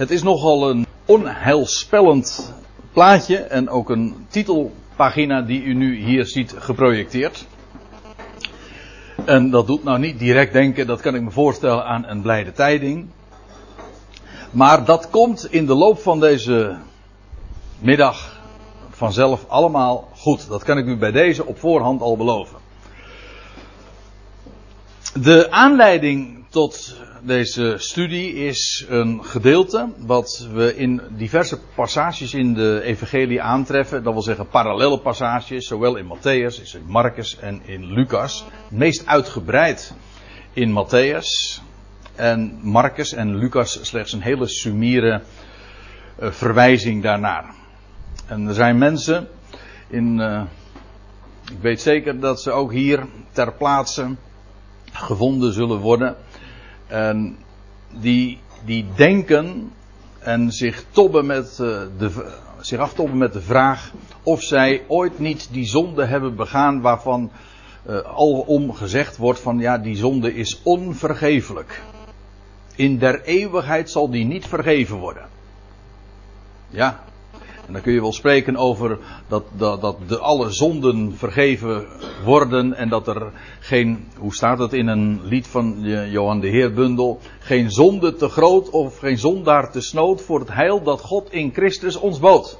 Het is nogal een onheilspellend plaatje en ook een titelpagina die u nu hier ziet geprojecteerd. En dat doet nou niet direct denken, dat kan ik me voorstellen, aan een blijde tijding. Maar dat komt in de loop van deze middag vanzelf allemaal goed. Dat kan ik u bij deze op voorhand al beloven. De aanleiding tot deze studie is een gedeelte wat we in diverse passages in de evangelie aantreffen. Dat wil zeggen parallele passages, zowel in Matthäus, in Marcus en in Lucas. Meest uitgebreid in Matthäus en Marcus en Lucas slechts een hele sumiere uh, verwijzing daarnaar. En er zijn mensen in, uh, ik weet zeker dat ze ook hier ter plaatse gevonden zullen worden. En die, die denken en zich, tobben met, uh, de, zich aftobben met de vraag of zij ooit niet die zonde hebben begaan waarvan uh, alom gezegd wordt van ja die zonde is onvergeeflijk. In der eeuwigheid zal die niet vergeven worden. Ja, en dan kun je wel spreken over dat, dat, dat de alle zonden vergeven worden en dat er geen, hoe staat het in een lied van Johan de Heerbundel, geen zonde te groot of geen zondaar te snood voor het heil dat God in Christus ons bood.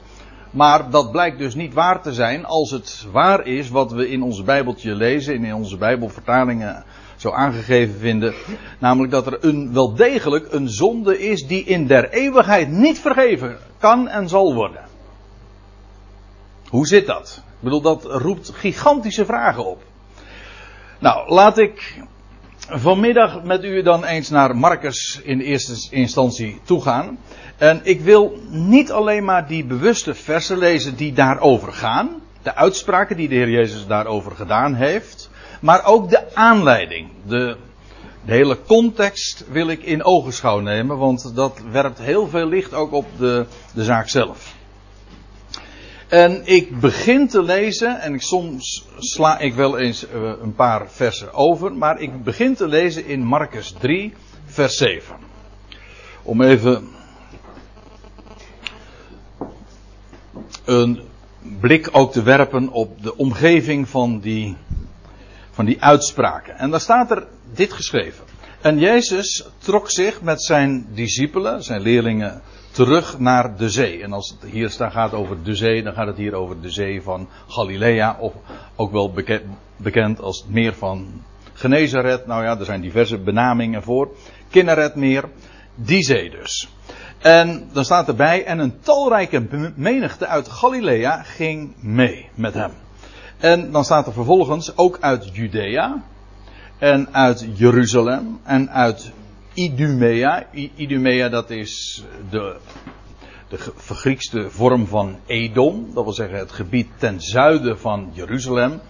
Maar dat blijkt dus niet waar te zijn als het waar is wat we in ons Bijbeltje lezen en in onze Bijbelvertalingen zo aangegeven vinden. Namelijk dat er een, wel degelijk een zonde is die in der eeuwigheid niet vergeven kan en zal worden. Hoe zit dat? Ik bedoel, dat roept gigantische vragen op. Nou, laat ik vanmiddag met u dan eens naar Marcus in eerste instantie toegaan. En ik wil niet alleen maar die bewuste versen lezen die daarover gaan. De uitspraken die de Heer Jezus daarover gedaan heeft. Maar ook de aanleiding. De, de hele context wil ik in ogenschouw nemen. Want dat werpt heel veel licht ook op de, de zaak zelf. En ik begin te lezen, en soms sla ik wel eens uh, een paar versen over, maar ik begin te lezen in Marcus 3, vers 7. Om even een blik ook te werpen op de omgeving van die, van die uitspraken. En daar staat er dit geschreven. En Jezus trok zich met zijn discipelen, zijn leerlingen, terug naar de zee. En als het hier gaat over de zee, dan gaat het hier over de zee van Galilea, of ook wel bekend, als het meer van Genezaret. Nou ja, er zijn diverse benamingen voor. Kinneretmeer, die zee dus. En dan staat erbij, en een talrijke menigte uit Galilea ging mee met hem. En dan staat er vervolgens ook uit Judea, en uit Jeruzalem, en uit Idumea. Idumea dat is de, de vergriekste vorm van Edom. Dat wil zeggen het gebied ten zuiden van Jeruzalem.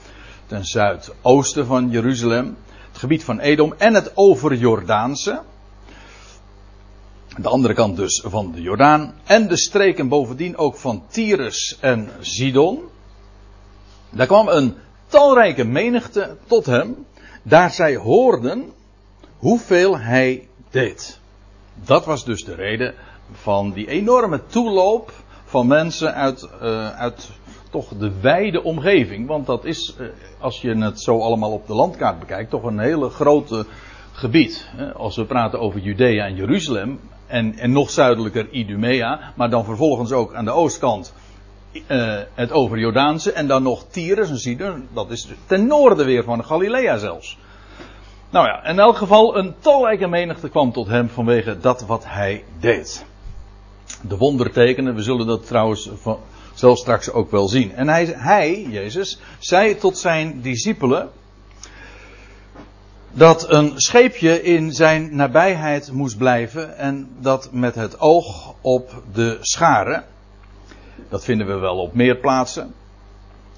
Ten zuidoosten van Jeruzalem. Het gebied van Edom en het overjordaanse. De andere kant dus van de Jordaan. En de streken bovendien ook van Tyrus en Sidon. Daar kwam een talrijke menigte tot hem. Daar zij hoorden hoeveel hij deed. Dat was dus de reden van die enorme toeloop van mensen uit, uh, uit toch de wijde omgeving. Want dat is, uh, als je het zo allemaal op de landkaart bekijkt, toch een hele grote gebied. Als we praten over Judea en Jeruzalem en, en nog zuidelijker Idumea, maar dan vervolgens ook aan de oostkant uh, het overjordaanse en dan nog Tyrus en Sidon, dat is ten noorden weer van Galilea zelfs. Nou ja, in elk geval een talrijke menigte kwam tot hem vanwege dat wat hij deed. De wondertekenen, we zullen dat trouwens zelf straks ook wel zien. En hij, hij, Jezus, zei tot zijn discipelen dat een scheepje in zijn nabijheid moest blijven en dat met het oog op de scharen. Dat vinden we wel op meer plaatsen.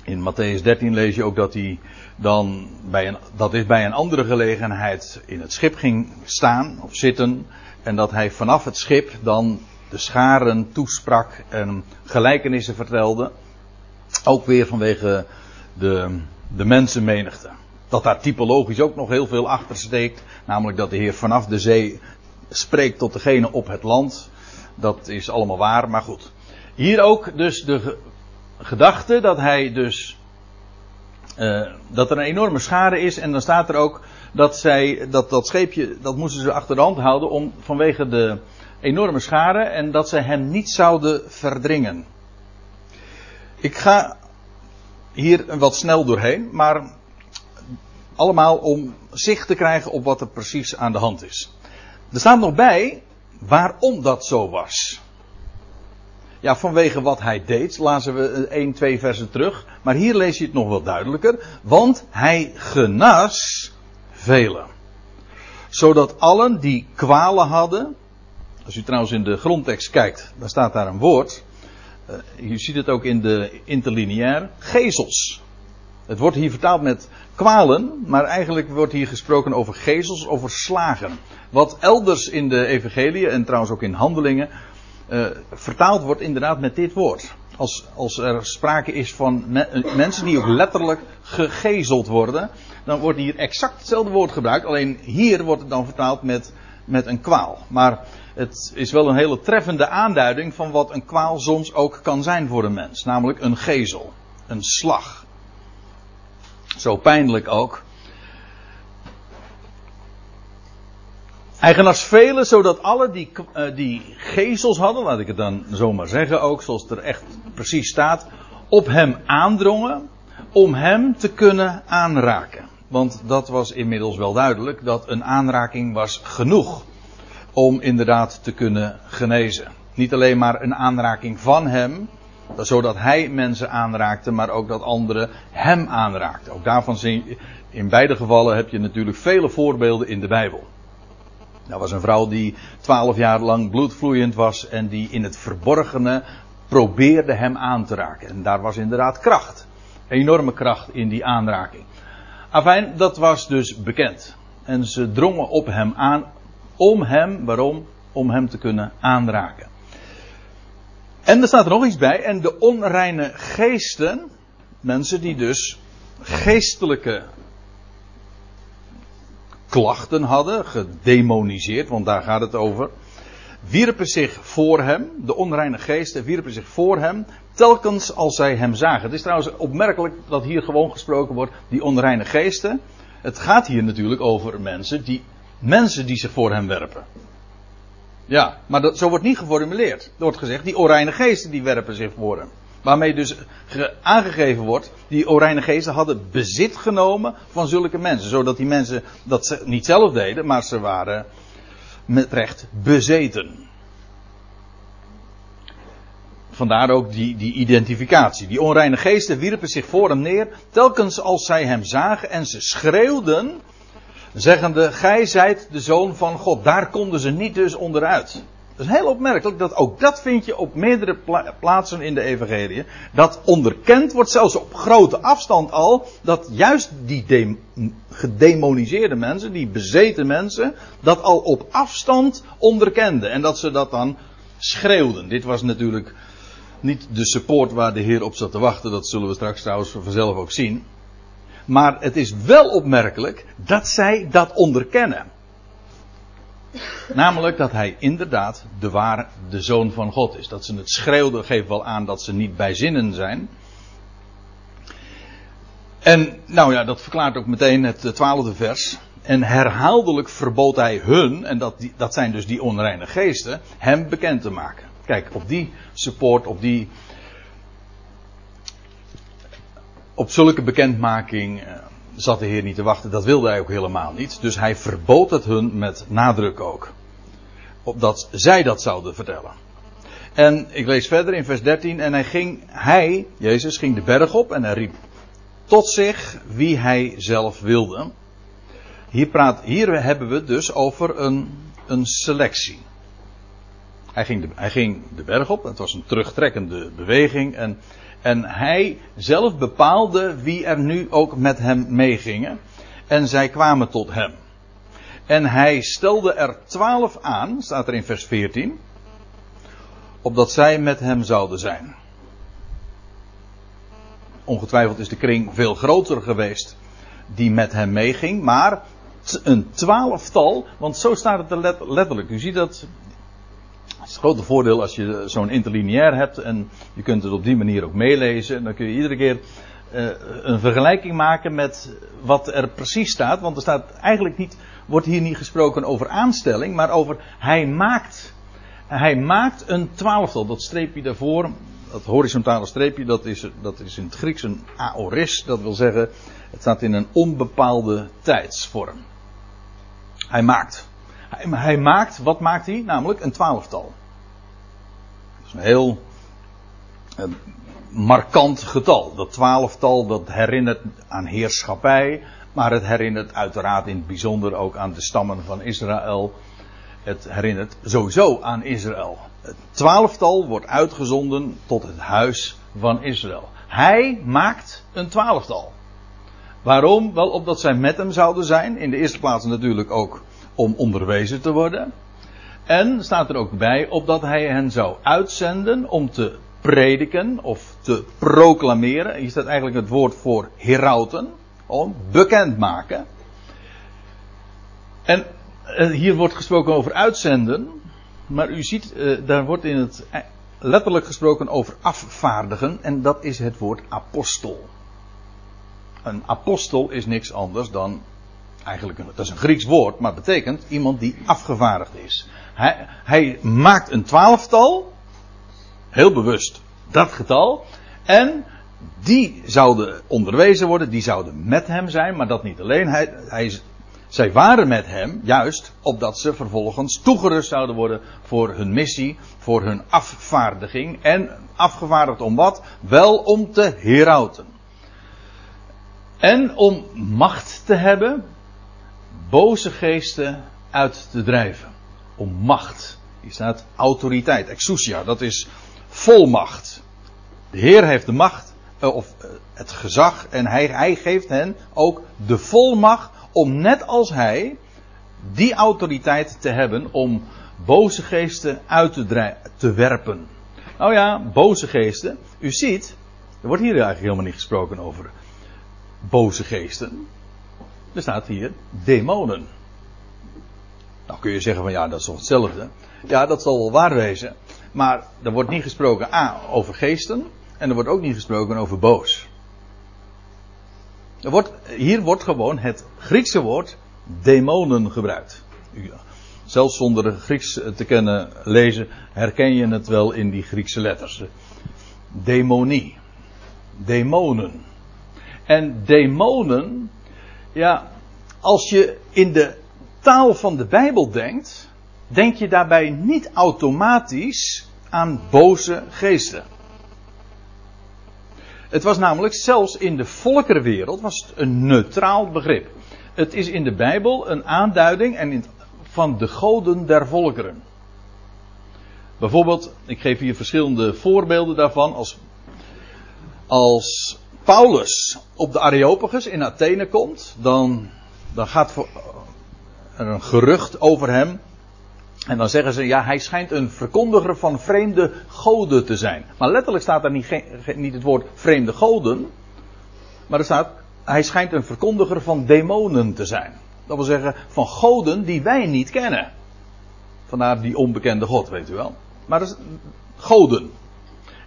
In Matthäus 13 lees je ook dat hij dan bij een, dat is bij een andere gelegenheid in het schip ging staan of zitten. En dat hij vanaf het schip dan de scharen toesprak en gelijkenissen vertelde. Ook weer vanwege de, de mensenmenigte. Dat daar typologisch ook nog heel veel achter steekt. Namelijk dat de Heer vanaf de zee spreekt tot degene op het land. Dat is allemaal waar, maar goed. Hier ook dus de gedachte dat hij dus. Uh, dat er een enorme schade is. En dan staat er ook dat zij. Dat, dat scheepje. Dat moesten ze achter de hand houden. Om, vanwege de enorme schade. En dat zij hem niet zouden verdringen. Ik ga hier wat snel doorheen. Maar. Allemaal om zicht te krijgen op wat er precies aan de hand is. Er staat nog bij waarom dat zo was. Ja, vanwege wat hij deed, lazen we 1, 2 versen terug. Maar hier lees je het nog wel duidelijker. Want hij genas velen. Zodat allen die kwalen hadden. Als u trouwens in de grondtekst kijkt, dan staat daar een woord. Uh, u ziet het ook in de interlineair. Gezels. Het wordt hier vertaald met kwalen, maar eigenlijk wordt hier gesproken over gezels, over slagen. Wat elders in de evangelie en trouwens ook in handelingen uh, vertaald wordt inderdaad met dit woord. Als, als er sprake is van mensen die ook letterlijk gegezeld worden, dan wordt hier exact hetzelfde woord gebruikt. Alleen hier wordt het dan vertaald met, met een kwaal. Maar het is wel een hele treffende aanduiding van wat een kwaal soms ook kan zijn voor een mens. Namelijk een gezel, een slag. Zo pijnlijk ook. Eigenaars velen, zodat alle die, uh, die gezels hadden, laat ik het dan zomaar zeggen ook, zoals het er echt precies staat, op hem aandrongen om hem te kunnen aanraken. Want dat was inmiddels wel duidelijk, dat een aanraking was genoeg om inderdaad te kunnen genezen. Niet alleen maar een aanraking van hem, zodat hij mensen aanraakte, maar ook dat anderen hem aanraakten. Ook daarvan zie in beide gevallen heb je natuurlijk vele voorbeelden in de Bijbel. Dat was een vrouw die twaalf jaar lang bloedvloeiend was en die in het verborgene probeerde hem aan te raken. En daar was inderdaad kracht. Enorme kracht in die aanraking. Afijn, dat was dus bekend. En ze drongen op hem aan om hem, waarom? Om hem te kunnen aanraken. En er staat er nog iets bij. En de onreine geesten, mensen die dus geestelijke klachten hadden, gedemoniseerd, want daar gaat het over, wierpen zich voor hem, de onreine geesten wierpen zich voor hem, telkens als zij hem zagen. Het is trouwens opmerkelijk dat hier gewoon gesproken wordt, die onreine geesten. Het gaat hier natuurlijk over mensen die, mensen die zich voor hem werpen. Ja, maar dat, zo wordt niet geformuleerd. Er wordt gezegd, die onreine geesten die werpen zich voor hem. Waarmee dus aangegeven wordt, die Orijne geesten hadden bezit genomen van zulke mensen. Zodat die mensen dat niet zelf deden, maar ze waren met recht bezeten. Vandaar ook die, die identificatie. Die onreine geesten wierpen zich voor hem neer, telkens als zij hem zagen en ze schreeuwden, zeggende, gij zijt de zoon van God. Daar konden ze niet dus onderuit. Dat is heel opmerkelijk dat ook dat vind je op meerdere plaatsen in de evangelie. Dat onderkend wordt zelfs op grote afstand al. Dat juist die gedemoniseerde mensen, die bezeten mensen, dat al op afstand onderkenden. En dat ze dat dan schreeuwden. Dit was natuurlijk niet de support waar de Heer op zat te wachten. Dat zullen we straks trouwens vanzelf ook zien. Maar het is wel opmerkelijk dat zij dat onderkennen. Namelijk dat hij inderdaad de ware, de zoon van God is. Dat ze het schreeuwden geeft wel aan dat ze niet bij zinnen zijn. En nou ja, dat verklaart ook meteen het twaalfde vers. En herhaaldelijk verbood hij hun, en dat, dat zijn dus die onreine geesten, hem bekend te maken. Kijk, op die support, op die. Op zulke bekendmaking eh, zat de Heer niet te wachten. Dat wilde hij ook helemaal niet. Dus hij verbood het hun met nadruk ook. Opdat zij dat zouden vertellen. En ik lees verder in vers 13. En hij ging, hij, Jezus, ging de berg op en hij riep tot zich wie hij zelf wilde. Hier, praat, hier hebben we het dus over een, een selectie. Hij ging, de, hij ging de berg op, het was een terugtrekkende beweging. En en hij zelf bepaalde wie er nu ook met hem meegingen. En zij kwamen tot hem. En hij stelde er twaalf aan, staat er in vers 14, opdat zij met hem zouden zijn. Ongetwijfeld is de kring veel groter geweest die met hem meeging, maar een twaalftal, want zo staat het er letterlijk. U ziet dat Het is het grote voordeel als je zo'n interlineair hebt en je kunt het op die manier ook meelezen. Dan kun je iedere keer uh, een vergelijking maken met wat er precies staat. Want er staat eigenlijk niet, wordt hier niet gesproken over aanstelling, maar over hij maakt. Hij maakt een twaalftal. Dat streepje daarvoor, dat horizontale streepje, dat is, dat is in het Grieks een aoris. Dat wil zeggen, het staat in een onbepaalde tijdsvorm. Hij maakt. Hij, maakt, wat maakt hij? Namelijk een twaalftal. Dat is een heel een markant getal. Dat twaalftal dat herinnert aan heerschappij, maar het herinnert uiteraard in het bijzonder ook aan de stammen van Israël. Het herinnert sowieso aan Israël. Het twaalftal wordt uitgezonden tot het huis van Israël. Hij maakt een twaalftal. Waarom? Wel opdat zij met hem zouden zijn. In de eerste plaats natuurlijk ook om onderwezen te worden. En staat er ook bij, opdat hij hen zou uitzenden om te prediken of te proclameren. Hier staat eigenlijk het woord voor herauten. Om bekendmaken. En eh, hier wordt gesproken over uitzenden. Maar u ziet, eh, daar wordt in het eh, letterlijk gesproken over afvaardigen. En dat is het woord apostel. Een apostel is niks anders dan eigenlijk, een, dat is een Grieks woord, maar betekent iemand die afgevaardigd is. Hij, hij maakt een twaalftal, heel bewust dat getal, en die zouden onderwezen worden, die zouden met hem zijn, maar dat niet alleen. Hij, hij, zij waren met hem, juist opdat ze vervolgens toegerust zouden worden voor hun missie, voor hun afvaardiging. En afgevaardigd om wat? Wel om te herauten. En om macht te hebben, boze geesten uit te drijven. Om macht. Hier staat autoriteit, exousia, dat is volmacht. De Heer heeft de macht, eh, of eh, het gezag, en hij, geeft hen ook de volmacht om net als hij die autoriteit te hebben om boze geesten uit te, te werpen. Nou ja, boze geesten. U ziet, er wordt hier eigenlijk helemaal niet gesproken over boze geesten. Er staat hier demonen. Nou kun je zeggen van ja, dat is toch hetzelfde. Ja, dat zal wel waar wezen. Maar er wordt niet gesproken A over geesten. En er wordt ook niet gesproken over boos. Er wordt, hier wordt gewoon het Griekse woord demonen gebruikt. Zelfs zonder Grieks te kennen lezen herken je het wel in die Griekse letters. Demonie. Demonen. En demonen, ja, als je in de taal van de Bijbel denkt, denk je daarbij niet automatisch aan boze geesten. Het was namelijk zelfs in de volkerenwereld was het een neutraal begrip. Het is in de Bijbel een aanduiding en van de goden der volkeren. Bijvoorbeeld, ik geef hier verschillende voorbeelden daarvan. Als, als Paulus op de Areopagus in Athene komt, dan, dan gaat er een gerucht over hem. En dan zeggen ze, ja, hij schijnt een verkondiger van vreemde goden te zijn. Maar letterlijk staat daar niet, niet het woord vreemde goden. Maar er staat, hij schijnt een verkondiger van demonen te zijn. Dat wil zeggen, van goden die wij niet kennen. Vandaar die onbekende God, weet u wel. Maar dat is goden.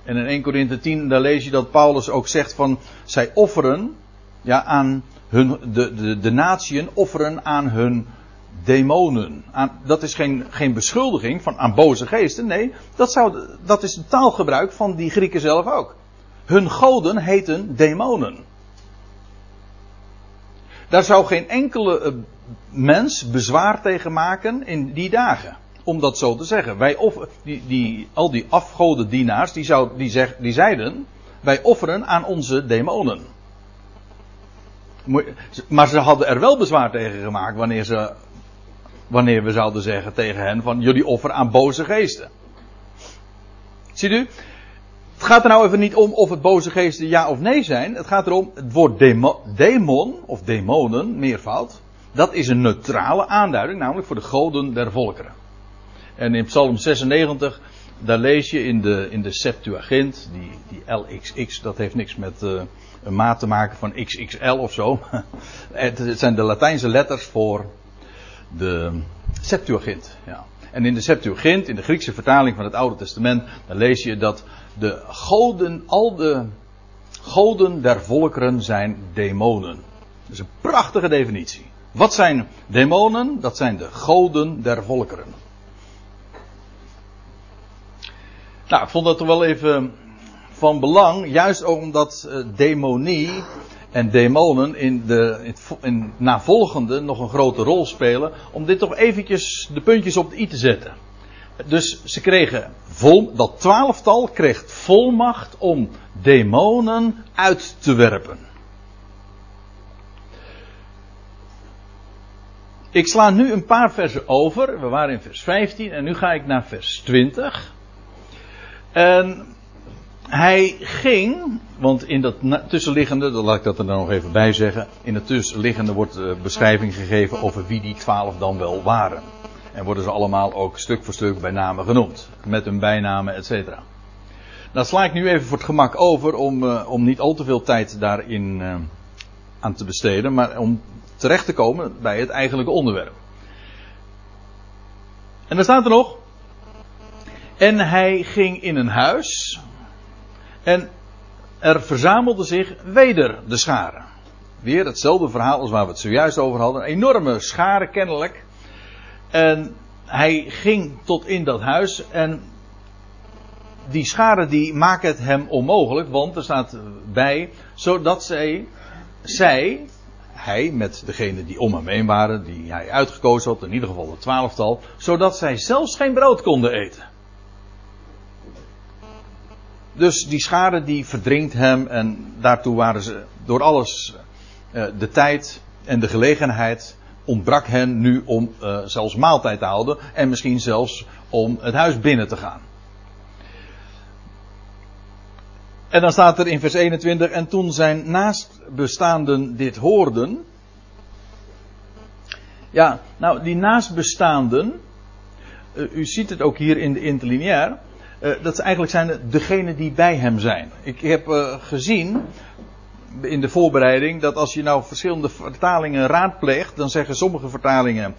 En in 1 Korinthe 10, daar lees je dat Paulus ook zegt van, zij offeren, ja, aan hun, de, de, de natieën offeren aan hun demonen. Aan, dat is geen, geen beschuldiging van aan boze geesten. Nee, dat, zou, dat is het taalgebruik van die Grieken zelf ook. Hun goden heten demonen. Daar zou geen enkele eh, mens bezwaar tegen maken in die dagen. Om dat zo te zeggen. Wij offer, die, die, al die afgodendienaars, die, zou, die, zeg, die zeiden, wij offeren aan onze demonen. Maar ze hadden er wel bezwaar tegen gemaakt wanneer ze wanneer we zouden zeggen tegen hen van jullie offer aan boze geesten. Ziet u? Het gaat er nou even niet om of het boze geesten ja of nee zijn. Het gaat erom, het woord demon, of demonen, meervoud, dat is een neutrale aanduiding, namelijk voor de goden der volkeren. En in Psalm 96, daar lees je in de, in de Septuagint, die, die LXX, dat heeft niks met uh, een maat te maken van XXL of zo. het zijn de Latijnse letters voor de Septuagint. Ja. En in de Septuagint, in de Griekse vertaling van het Oude Testament, dan lees je dat de goden, al de goden der volkeren zijn demonen. Dat is een prachtige definitie. Wat zijn demonen? Dat zijn de goden der volkeren. Nou, ik vond dat toch wel even van belang, juist omdat uh, demonie en demonen in de in navolgende nog een grote rol spelen, om dit toch eventjes de puntjes op de i te zetten. Dus ze kregen vol, dat twaalftal kreeg volmacht om demonen uit te werpen. Ik sla nu een paar versen over. We waren in vers 15 en nu ga ik naar vers 20. En hij ging, want in dat tussenliggende, dan laat ik dat er dan nog even bij zeggen. In het tussenliggende wordt beschrijving gegeven over wie die twaalf dan wel waren. En worden ze allemaal ook stuk voor stuk bij namen genoemd. Met hun bijnamen, et cetera. Dan sla ik nu even voor het gemak over om, uh, om niet al te veel tijd daarin uh, aan te besteden. Maar om terecht te komen bij het eigenlijke onderwerp. En dan staat er nog. En hij ging in een huis. En er verzamelde zich weder de scharen. Weer hetzelfde verhaal als waar we het zojuist over hadden. Een enorme schare kennelijk. En hij ging tot in dat huis. En die scharen die maken het hem onmogelijk. Want er staat bij. Zodat zij, zij hij met degene die om hem heen waren, die hij uitgekozen had, in ieder geval het twaalftal, zodat zij zelfs geen brood konden eten. Dus die schade die verdringt hem en daartoe waren ze door alles uh, de tijd en de gelegenheid ontbrak hen nu om uh, zelfs maaltijd te houden en misschien zelfs om het huis binnen te gaan. En dan staat er in vers 21, en toen zijn naastbestaanden dit hoorden. Ja, nou, die naastbestaanden, uh, u ziet het ook hier in de interlineair, uh, dat eigenlijk zijn degenen die bij hem zijn. Ik heb uh, gezien in de voorbereiding dat als je nou verschillende vertalingen raadpleegt, dan zeggen sommige vertalingen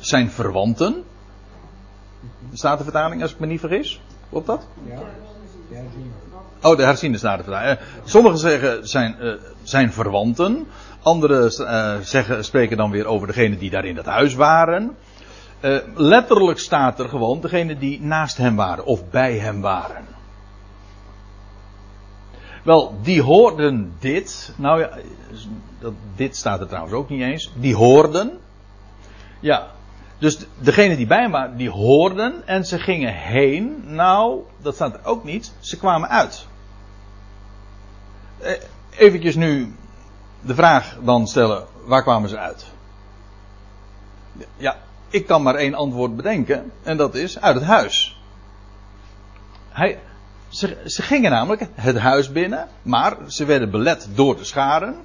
zijn verwanten. Staat de vertaling als ik me niet vergis? Klopt dat? Ja. Oh, de herziende statenvertaling. Sommigen zeggen zijn, zijn verwanten. Anderen uh, zeggen, spreken dan weer over degene die daar in dat huis waren. Uh, letterlijk staat er gewoon degene die naast hem waren of bij hem waren. Wel, die hoorden dit. Nou ja, dat, dit staat er trouwens ook niet eens. Die hoorden. Ja, dus degene die bij hem waren, die hoorden en ze gingen heen. Nou, dat staat er ook niet. Ze kwamen uit. Eh, eventjes nu de vraag dan stellen, waar kwamen ze uit? Ja, ik kan maar één antwoord bedenken en dat is uit het huis. Hij, ze, ze gingen namelijk het huis binnen, maar ze werden belet door de scharen.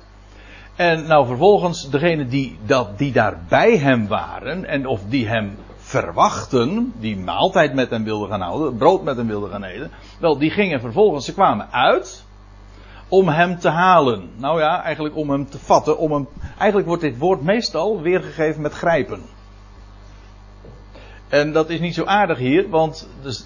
En nou vervolgens, degene die, dat, die daar bij hem waren en of die hem verwachten, die maaltijd met hem wilden gaan houden, brood met hem wilden gaan eten, wel, die gingen vervolgens, ze kwamen uit om hem te halen. Nou ja, eigenlijk om hem te vatten, om hem, eigenlijk wordt dit woord meestal weergegeven met grijpen. En dat is niet zo aardig hier, want dus,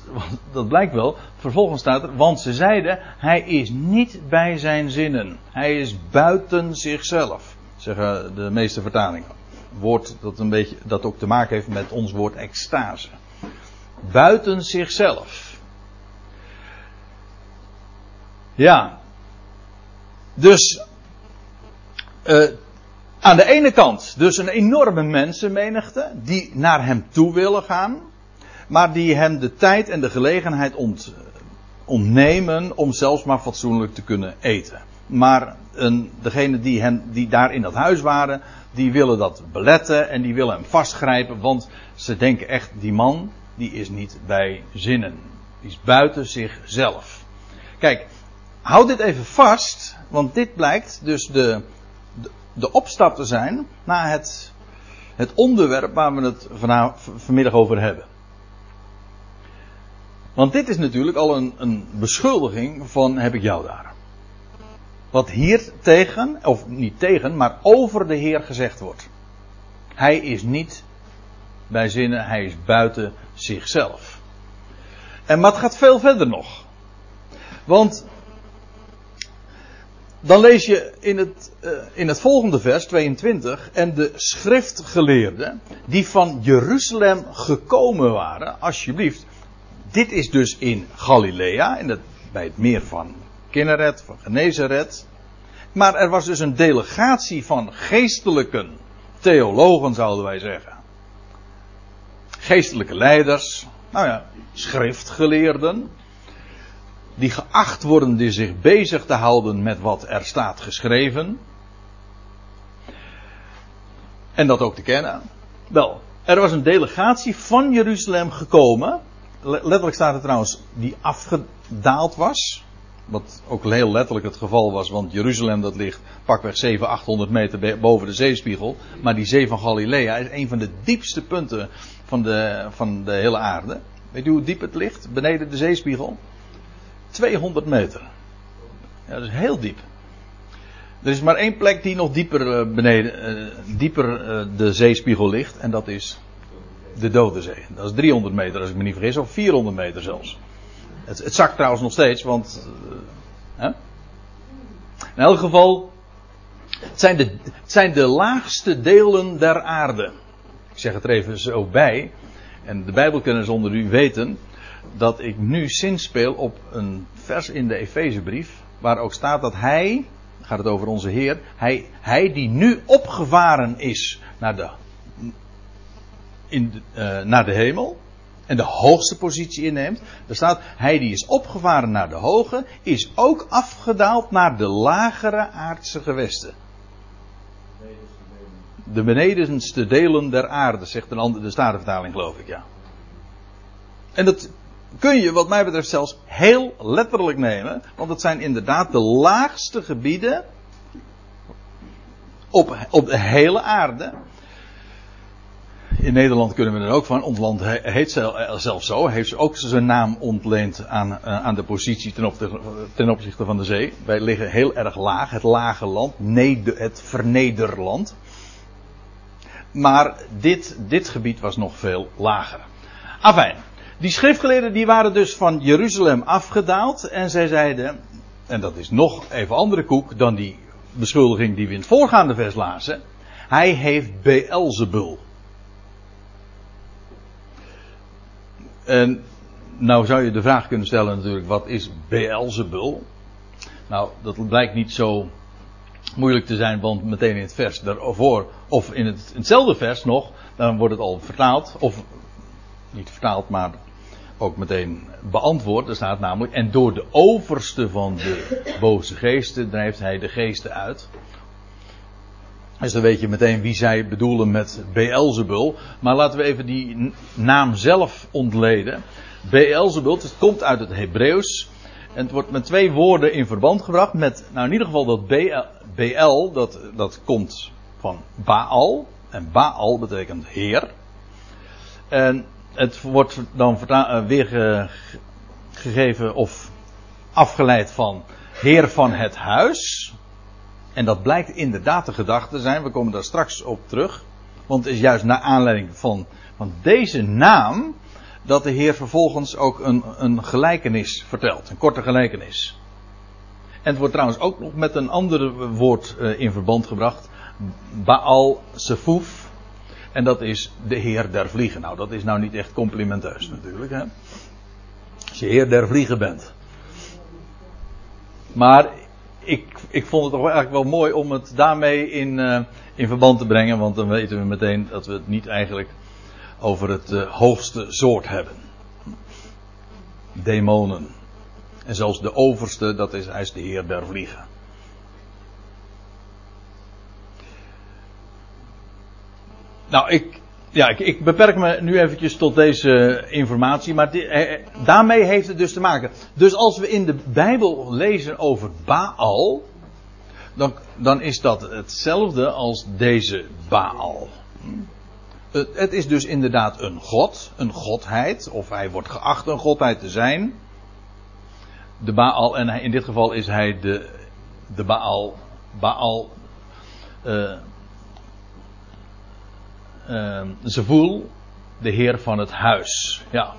dat blijkt wel. Vervolgens staat er, want ze zeiden, hij is niet bij zijn zinnen. Hij is buiten zichzelf, zeggen de meeste vertalingen. Woord dat een beetje, dat ook te maken heeft met ons woord extase. Buiten zichzelf. Ja. Dus, uh, aan de ene kant dus een enorme mensenmenigte die naar hem toe willen gaan, maar die hem de tijd en de gelegenheid ont, ontnemen om zelfs maar fatsoenlijk te kunnen eten. Maar een, degene die, die daar in dat huis waren, die willen dat beletten en die willen hem vastgrijpen, want ze denken echt, die man, die is niet bij zinnen. Die is buiten zichzelf. Kijk, houd dit even vast, want dit blijkt dus de, de opstap te zijn naar het, het onderwerp waar we het vanmiddag over hebben. Want dit is natuurlijk al een, een beschuldiging van heb ik jou daar. Wat hier tegen, of niet tegen, maar over de Heer gezegd wordt. Hij is niet bij zinnen, hij is buiten zichzelf. En maar het gaat veel verder nog. Want dan lees je in het, uh, in het volgende vers, 22, en de schriftgeleerden die van Jeruzalem gekomen waren, alsjeblieft, dit is dus in Galilea, in het, bij het meer van Kinneret, van Genezeret. Maar er was dus een delegatie van geestelijke theologen, zouden wij zeggen. Geestelijke leiders, nou ja, schriftgeleerden. Die geacht worden die zich bezig te houden met wat er staat geschreven. En dat ook te kennen. Wel, er was een delegatie van Jeruzalem gekomen. Letterlijk staat er trouwens die afgedaald was. Wat ook heel letterlijk het geval was, want Jeruzalem dat ligt pakweg 700, 800 meter boven de zeespiegel. Maar die zee van Galilea is een van de diepste punten van de, van de hele aarde. Weet u hoe diep het ligt? Beneden de zeespiegel? 200 meter. Ja, dat is heel diep. Er is maar één plek die nog dieper eh, beneden, uh, dieper uh, de zeespiegel ligt. En dat is de Dode Zee. Dat is 300 meter als ik me niet vergis. Of 400 meter zelfs. Het, het zakt trouwens nog steeds, want. Hè? In elk geval. Het zijn, de, het zijn de laagste delen der aarde. Ik zeg het er even zo bij. En de Bijbelkenners onder u weten dat ik nu zinspeel op een vers in de Efezebrief. Waar ook staat dat hij, gaat het over onze Heer, hij, hij die nu opgevaren is naar de, in de, uh, naar de hemel. En de hoogste positie inneemt. Er staat, hij die is opgevaren naar de hoge, is ook afgedaald naar de lagere aardse gewesten. De benedenste delen der aarde, zegt een andere, de Statenvertaling geloof ik, ja. En dat kun je wat mij betreft zelfs heel letterlijk nemen. Want het zijn inderdaad de laagste gebieden op, op de hele aarde. In Nederland kunnen we er ook van. Ons land heet zelfs zo. Heeft ook zijn naam ontleend aan, eh, aan de positie ten, opzichte, van de zee. Wij liggen heel erg laag. Het lage land. Het vernederland. Maar dit, dit gebied was nog veel lager. Afijn. Die schriftgeleerden die waren dus van Jeruzalem afgedaald. En zij zeiden, en dat is nog even andere koek dan die beschuldiging die we in het voorgaande vers lazen. Hij heeft Beelzebul. En nou zou je de vraag kunnen stellen natuurlijk, wat is Beelzebul? Nou, dat blijkt niet zo moeilijk te zijn, want meteen in het vers daarvoor, of in, in hetzelfde vers nog, dan wordt het al vertaald, of niet vertaald, maar ook meteen beantwoord. Er staat namelijk, en door de overste van de boze geesten drijft hij de geesten uit. Dus dan weet je meteen wie zij bedoelen met Beelzebul. Maar laten we even die naam zelf ontleden. Beelzebul, het komt uit het Hebreeuws. En het wordt met twee woorden in verband gebracht. Met, nou in ieder geval dat BL, dat, dat komt van Baal. En Baal betekent Heer. En het wordt dan uh, weer gegeven of afgeleid van Heer van het huis. En dat blijkt inderdaad de gedachte te zijn. We komen daar straks op terug. Want het is juist naar aanleiding van, van deze naam. dat de Heer vervolgens ook een, een gelijkenis vertelt. Een korte gelijkenis. En het wordt trouwens ook nog met een ander woord uh, in verband gebracht. Baal Sefuf. En dat is de Heer der Vliegen. Nou, dat is nou niet echt complimenteus natuurlijk. Hè? Als je Heer der Vliegen bent. Maar ik, ik vond het toch eigenlijk wel mooi om het daarmee in, uh, in verband te brengen. Want dan weten we meteen dat we het niet eigenlijk over het uh, hoogste soort hebben. Demonen. En zelfs de overste, dat is, hij is de Heer der Vliegen. Nou, ik, ja, ik, beperk me nu eventjes tot deze informatie, maar die, eh, daarmee heeft het dus te maken. Dus als we in de Bijbel lezen over Baal, dan, dan is dat hetzelfde als deze Baal. Het, het is dus inderdaad een god, een godheid, of hij wordt geacht een godheid te zijn. De Baal, en in dit geval is hij de, de Baal, Baal, uh, uh, Zevul. de Heer van het huis. Ja.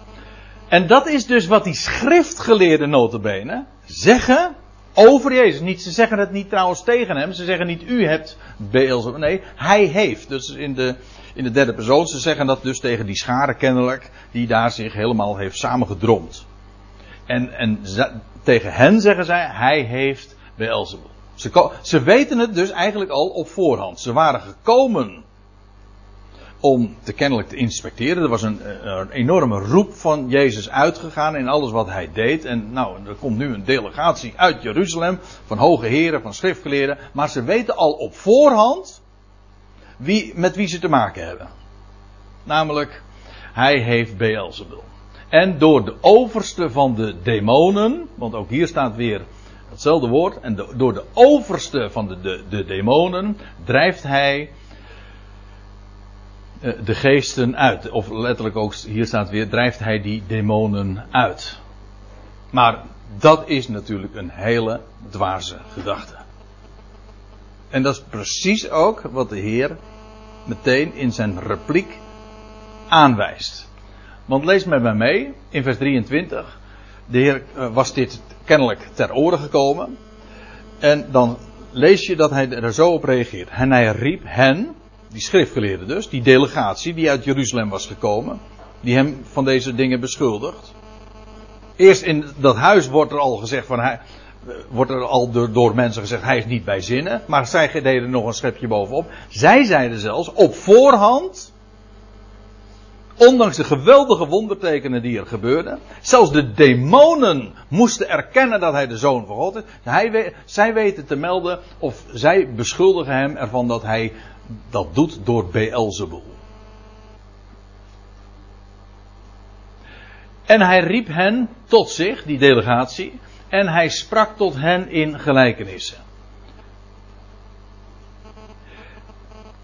En dat is dus wat die schriftgeleerden notabene zeggen over Jezus. Niet, ze zeggen het niet trouwens tegen hem. Ze zeggen niet u hebt Beelzebub. Nee, hij heeft. Dus in de, in de derde persoon. Ze zeggen dat dus tegen die schare kennelijk. Die daar zich helemaal heeft samengedromd. En, en tegen hen zeggen zij, hij heeft Beelzebub. Ze, ze weten het dus eigenlijk al op voorhand. Ze waren gekomen om te kennelijk te inspecteren. Er was een, eh, een, enorme roep van Jezus uitgegaan in alles wat hij deed. En nou, er komt nu een delegatie uit Jeruzalem van hoge heren, van schriftgeleerden. Maar ze weten al op voorhand wie, met wie ze te maken hebben. Namelijk, hij heeft Beelzebul. En door de overste van de demonen, want ook hier staat weer hetzelfde woord. En door de overste van de, de, de demonen drijft hij de geesten uit. Of letterlijk ook, hier staat weer, drijft hij die demonen uit. Maar dat is natuurlijk een hele dwaze gedachte. En dat is precies ook wat de Heer meteen in zijn repliek aanwijst. Want lees met mij mee, in vers 23. De Heer eh, was dit kennelijk ter oren gekomen. En dan lees je dat hij er zo op reageert. En hij riep hen, die schriftgeleerden dus, die delegatie die uit Jeruzalem was gekomen, die hem van deze dingen beschuldigt. Eerst in dat huis wordt er al gezegd van hij, wordt er al door, door mensen gezegd hij is niet bij zinnen, maar zij deden nog een schepje bovenop. Zij zeiden zelfs op voorhand, ondanks de geweldige wondertekenen die er gebeurden, zelfs de demonen moesten erkennen dat hij de zoon van God is. Hij, zij weten te melden of zij beschuldigen hem ervan dat hij dat doet door Beelzebul. En hij riep hen tot zich, die delegatie, en hij sprak tot hen in gelijkenissen.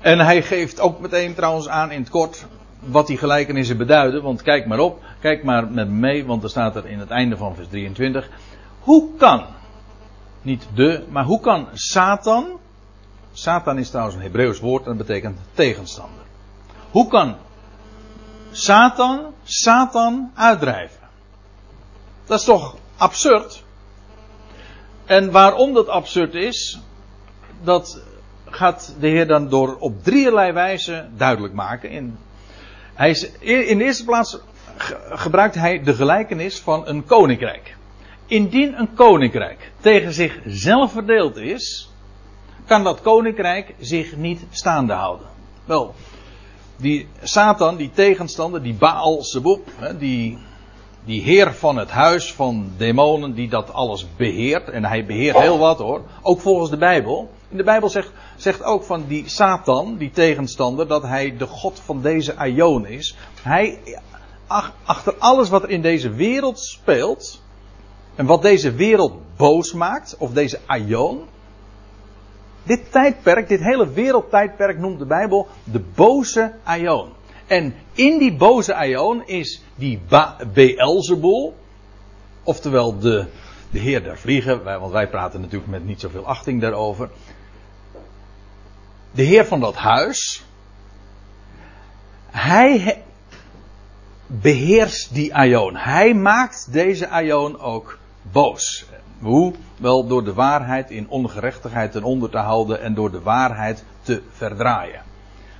En hij geeft ook meteen trouwens aan in het kort wat die gelijkenissen beduiden. Want kijk maar op, kijk maar met me mee, want er staat er in het einde van vers 23. Hoe kan, niet de, maar hoe kan Satan Satan is trouwens een Hebreeuws woord en dat betekent tegenstander. Hoe kan Satan Satan uitdrijven? Dat is toch absurd? En waarom dat absurd is, dat gaat de Heer dan door op drieërlei wijze duidelijk maken. In, hij is, in de eerste plaats gebruikt hij de gelijkenis van een koninkrijk. Indien een koninkrijk tegen zichzelf verdeeld is, kan dat koninkrijk zich niet staande houden. Wel, die Satan, die tegenstander, die Baal Zebub, die, die heer van het huis van demonen, die dat alles beheert. En hij beheert heel wat hoor, ook volgens de Bijbel. In de Bijbel zegt, zegt ook van die Satan, die tegenstander, dat hij de God van deze Aion is. Hij, achter alles wat er in deze wereld speelt, en wat deze wereld boos maakt, of deze Aion, dit tijdperk, dit hele wereldtijdperk noemt de Bijbel de boze Aion. En in die boze Aion is die Beelzebul, oftewel de, de heer der vliegen, want wij praten natuurlijk met niet zoveel achting daarover. De heer van dat huis, hij beheerst die Aion. Hij maakt deze Aion ook boos. Hoe? Wel door de waarheid in ongerechtigheid ten onder te houden en door de waarheid te verdraaien.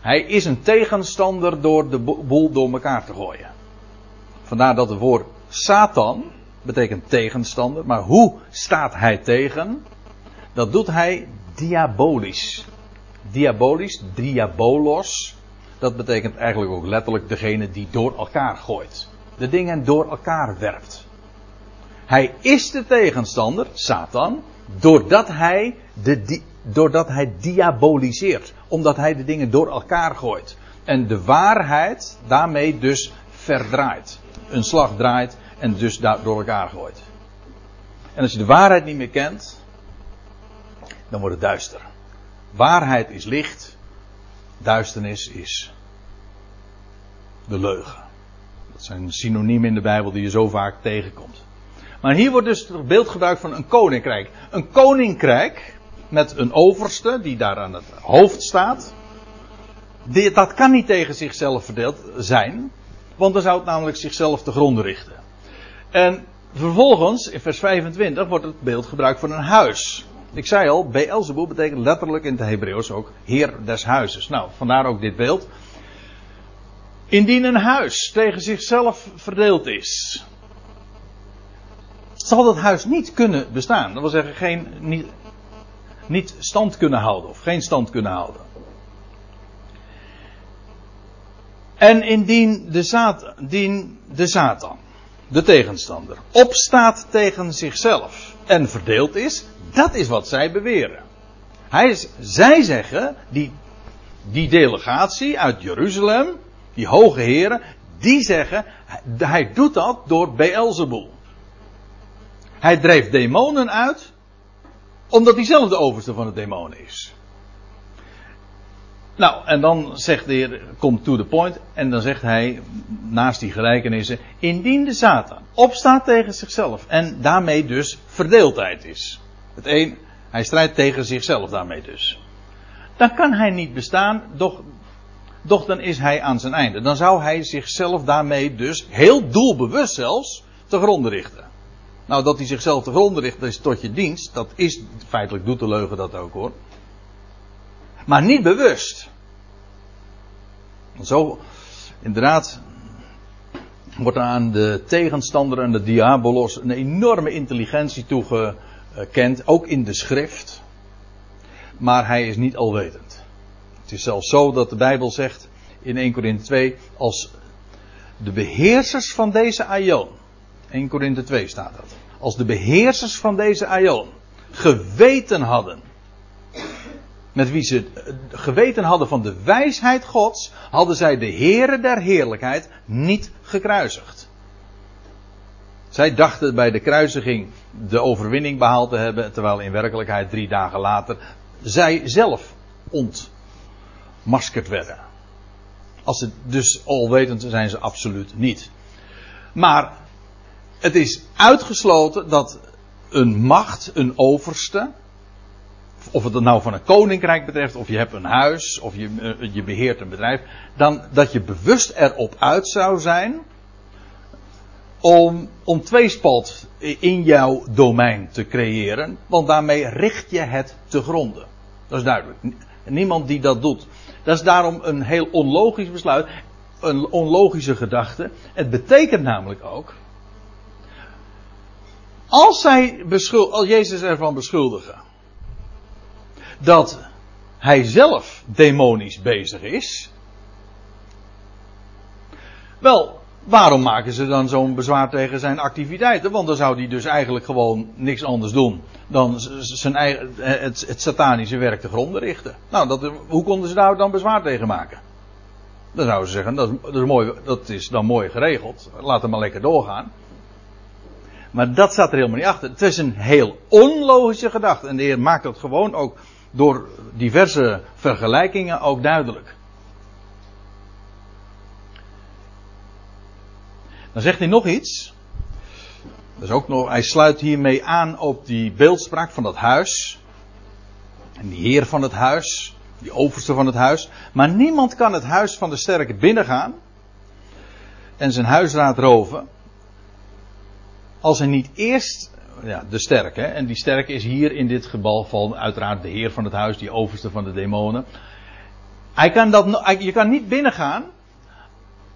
Hij is een tegenstander door de boel door elkaar te gooien. Vandaar dat het woord Satan betekent tegenstander. Maar hoe staat hij tegen? Dat doet hij diabolisch. Diabolisch, diabolos. Dat betekent eigenlijk ook letterlijk degene die door elkaar gooit. De dingen door elkaar werpt. Hij is de tegenstander, Satan, doordat hij, de, doordat hij diaboliseert. Omdat hij de dingen door elkaar gooit. En de waarheid daarmee dus verdraait. Een slag draait en dus door elkaar gooit. En als je de waarheid niet meer kent, dan wordt het duister. Waarheid is licht, duisternis is de leugen. Dat zijn synoniemen in de Bijbel die je zo vaak tegenkomt. Maar hier wordt dus het beeld gebruikt van een koninkrijk. Een koninkrijk met een overste die daar aan het hoofd staat. dat kan niet tegen zichzelf verdeeld zijn. Want dan zou het namelijk zichzelf te gronden richten. En vervolgens, in vers 25, wordt het beeld gebruikt voor een huis. Ik zei al, Beelzebub betekent letterlijk in het Hebreeuws ook heer des huizes. Nou, vandaar ook dit beeld. Indien een huis tegen zichzelf verdeeld is, zal dat huis niet kunnen bestaan. Dat wil zeggen, geen, niet, niet stand kunnen houden of geen stand kunnen houden. En indien de, Satan, de Satan, de tegenstander, opstaat tegen zichzelf en verdeeld is, dat is wat zij beweren. Hij, zij zeggen, die, die delegatie uit Jeruzalem, die hoge heren, die zeggen, hij doet dat door Beelzebul. Hij drijft demonen uit, omdat hij zelf de overste van de demonen is. Nou, en dan zegt de Heer, komt to the point, en dan zegt hij, naast die gelijkenissen, indien de Satan opstaat tegen zichzelf en daarmee dus verdeeldheid is. Het een, hij strijdt tegen zichzelf daarmee dus. Dan kan hij niet bestaan, doch, doch dan is hij aan zijn einde. Dan zou hij zichzelf daarmee dus, heel doelbewust zelfs, te gronden richten. Nou, dat hij zichzelf te gronden richt is tot je dienst, dat is feitelijk doet de leugen dat ook hoor. Maar niet bewust. Zo, inderdaad, wordt aan de tegenstander en de diabolos een enorme intelligentie toegekend, ook in de schrift. Maar hij is niet alwetend. Het is zelfs zo dat de Bijbel zegt in 1 Corinthië 2, als de beheersers van deze aion, 1 Korinthe 2 staat dat, als de beheersers van deze aion geweten hadden met wie ze geweten hadden van de wijsheid Gods, hadden zij de Heere der Heerlijkheid niet gekruisigd. Zij dachten bij de kruisiging de overwinning behaald te hebben, terwijl in werkelijkheid drie dagen later zij zelf ontmaskerd werden. Als ze dus alwetend zijn ze absoluut niet. Maar het is uitgesloten dat een macht, een overste, of het nou van een koninkrijk betreft, of je hebt een huis, of je, eh, je beheert een bedrijf, dan dat je bewust erop uit zou zijn om, om tweespalt in jouw domein te creëren, want daarmee richt je het te gronden. Dat is duidelijk. Niemand die dat doet. Dat is daarom een heel onlogisch besluit, een onlogische gedachte. Het betekent namelijk ook, als zij als Jezus ervan beschuldigen, dat hij zelf demonisch bezig is. Wel, waarom maken ze dan zo'n bezwaar tegen zijn activiteiten? Want dan zou hij dus eigenlijk gewoon niks anders doen dan zijn eigen, het, het satanische werk te gronden richten. Nou, dat, hoe konden ze daar dan bezwaar tegen maken? Dan zouden ze zeggen, dat, dat, is dat is dan mooi geregeld. Laat hem maar lekker doorgaan. Maar dat staat er helemaal niet achter. Het is een heel onlogische gedachte. En de Heer maakt dat gewoon ook door diverse vergelijkingen ook duidelijk. Dan zegt hij nog iets. Dat is ook nog, hij sluit hiermee aan op die beeldspraak van dat huis. En die heer van het huis, die overste van het huis. Maar niemand kan het huis van de sterke binnengaan en zijn huisraad roven. Als hij niet eerst ja, de sterke. En die sterke is hier in dit geval van uiteraard de heer van het huis, die overste van de demonen. Hij kan dat, je kan niet binnengaan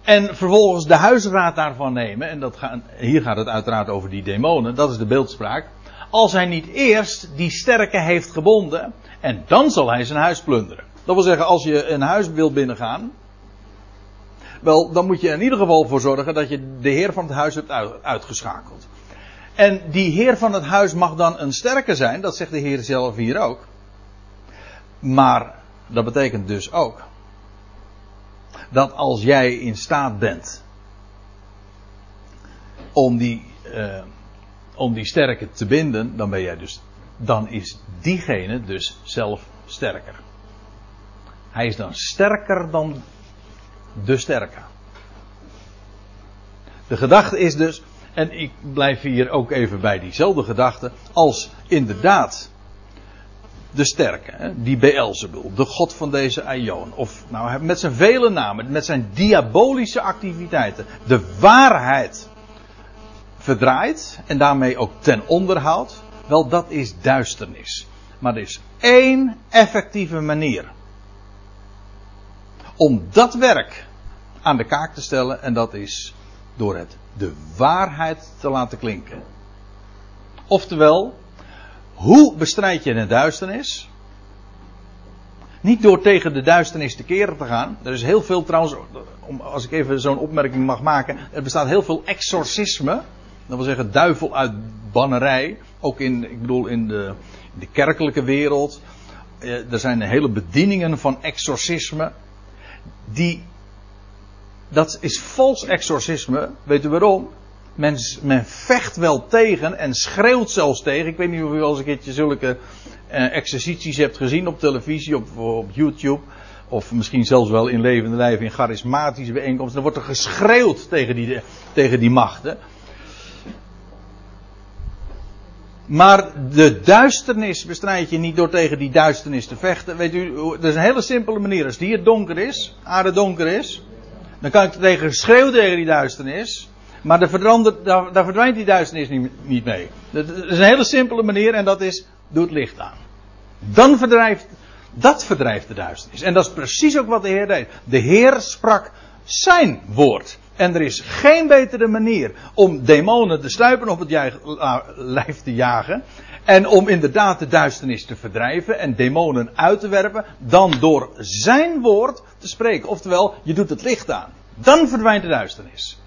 en vervolgens de huisraad daarvan nemen. En dat gaat, hier gaat het uiteraard over die demonen, dat is de beeldspraak. Als hij niet eerst die sterke heeft gebonden en dan zal hij zijn huis plunderen. Dat wil zeggen, als je een huis wil binnengaan, wel, dan moet je in ieder geval voor zorgen dat je de heer van het huis hebt uitgeschakeld. En die heer van het huis mag dan een sterke zijn, dat zegt de heer zelf hier ook. Maar dat betekent dus ook dat als jij in staat bent om die, uh, om die sterke te binden, dan ben jij dus, dan is diegene dus zelf sterker. Hij is dan sterker dan de sterke. De gedachte is dus, en ik blijf hier ook even bij diezelfde gedachte. Als inderdaad de sterke, die Beelzebul, de god van deze Aion. Of nou, met zijn vele namen, met zijn diabolische activiteiten, de waarheid verdraait en daarmee ook ten onder houdt. Wel, dat is duisternis. Maar er is één effectieve manier om dat werk aan de kaak te stellen en dat is door het de waarheid te laten klinken. Oftewel, hoe bestrijd je de duisternis? Niet door tegen de duisternis te keren te gaan. Er is heel veel trouwens, als ik even zo'n opmerking mag maken. Er bestaat heel veel exorcisme. Dat wil zeggen duivel uit bannerij. Ook in, ik bedoel, in de, in de kerkelijke wereld. Eh, er zijn hele bedieningen van exorcisme. Die, dat is vals exorcisme. Weet u waarom? Men, men vecht wel tegen en schreeuwt zelfs tegen. Ik weet niet of u wel eens een keertje zulke uh, exercities hebt gezien op televisie, op, op YouTube. Of misschien zelfs wel in levende lijven in charismatische bijeenkomsten. Dan wordt er geschreeuwd tegen die, tegen die machten. Maar de duisternis bestrijd je niet door tegen die duisternis te vechten. Weet u, er is een hele simpele manier. Als die het donker is, aarde donker is, dan kan ik tegen schreeuwen tegen die duisternis. Maar daar, daar, verdwijnt die duisternis niet, niet mee. Dat is een hele simpele manier en dat is, doe het licht aan. Dan verdrijft, dat verdrijft de duisternis. En dat is precies ook wat de Heer deed. De Heer sprak zijn woord. En er is geen betere manier om demonen te stuipen op het lijf te jagen. En om inderdaad de duisternis te verdrijven en demonen uit te werpen. Dan door zijn woord te spreken. Oftewel, je doet het licht aan. Dan verdwijnt de duisternis.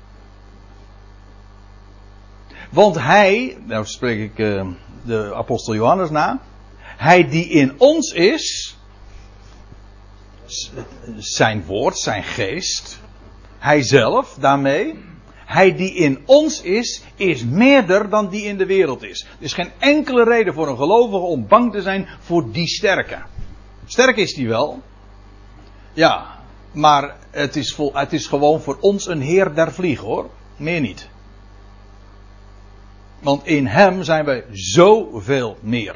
Want hij, nou spreek ik uh, de apostel Johannes na. Hij die in ons is, zijn woord, zijn geest, hij zelf daarmee, hij die in ons is, is meerder dan die in de wereld is. Er is geen enkele reden voor een gelovige om bang te zijn voor die sterke. Sterk is die wel. Ja, maar het is, vol, het is gewoon voor ons een heer der vlieg hoor. Meer niet. Want in hem zijn wij zoveel meer.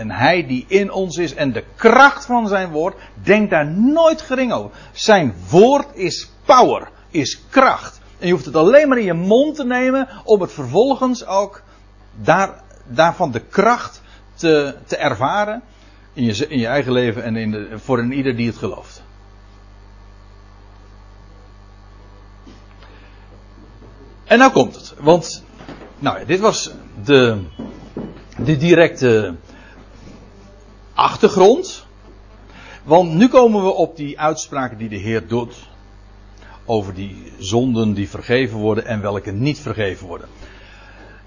En hij die in ons is en de kracht van zijn woord, denkt daar nooit gering over. Zijn woord is power, is kracht. En je hoeft het alleen maar in je mond te nemen om het vervolgens ook daar, daarvan de kracht te, te ervaren in je, in je eigen leven en in de, voor een ieder die het gelooft. En nou komt het, want nou ja, dit was de, de directe achtergrond. Want nu komen we op die uitspraken die de Heer doet. Over die zonden die vergeven worden en welke niet vergeven worden.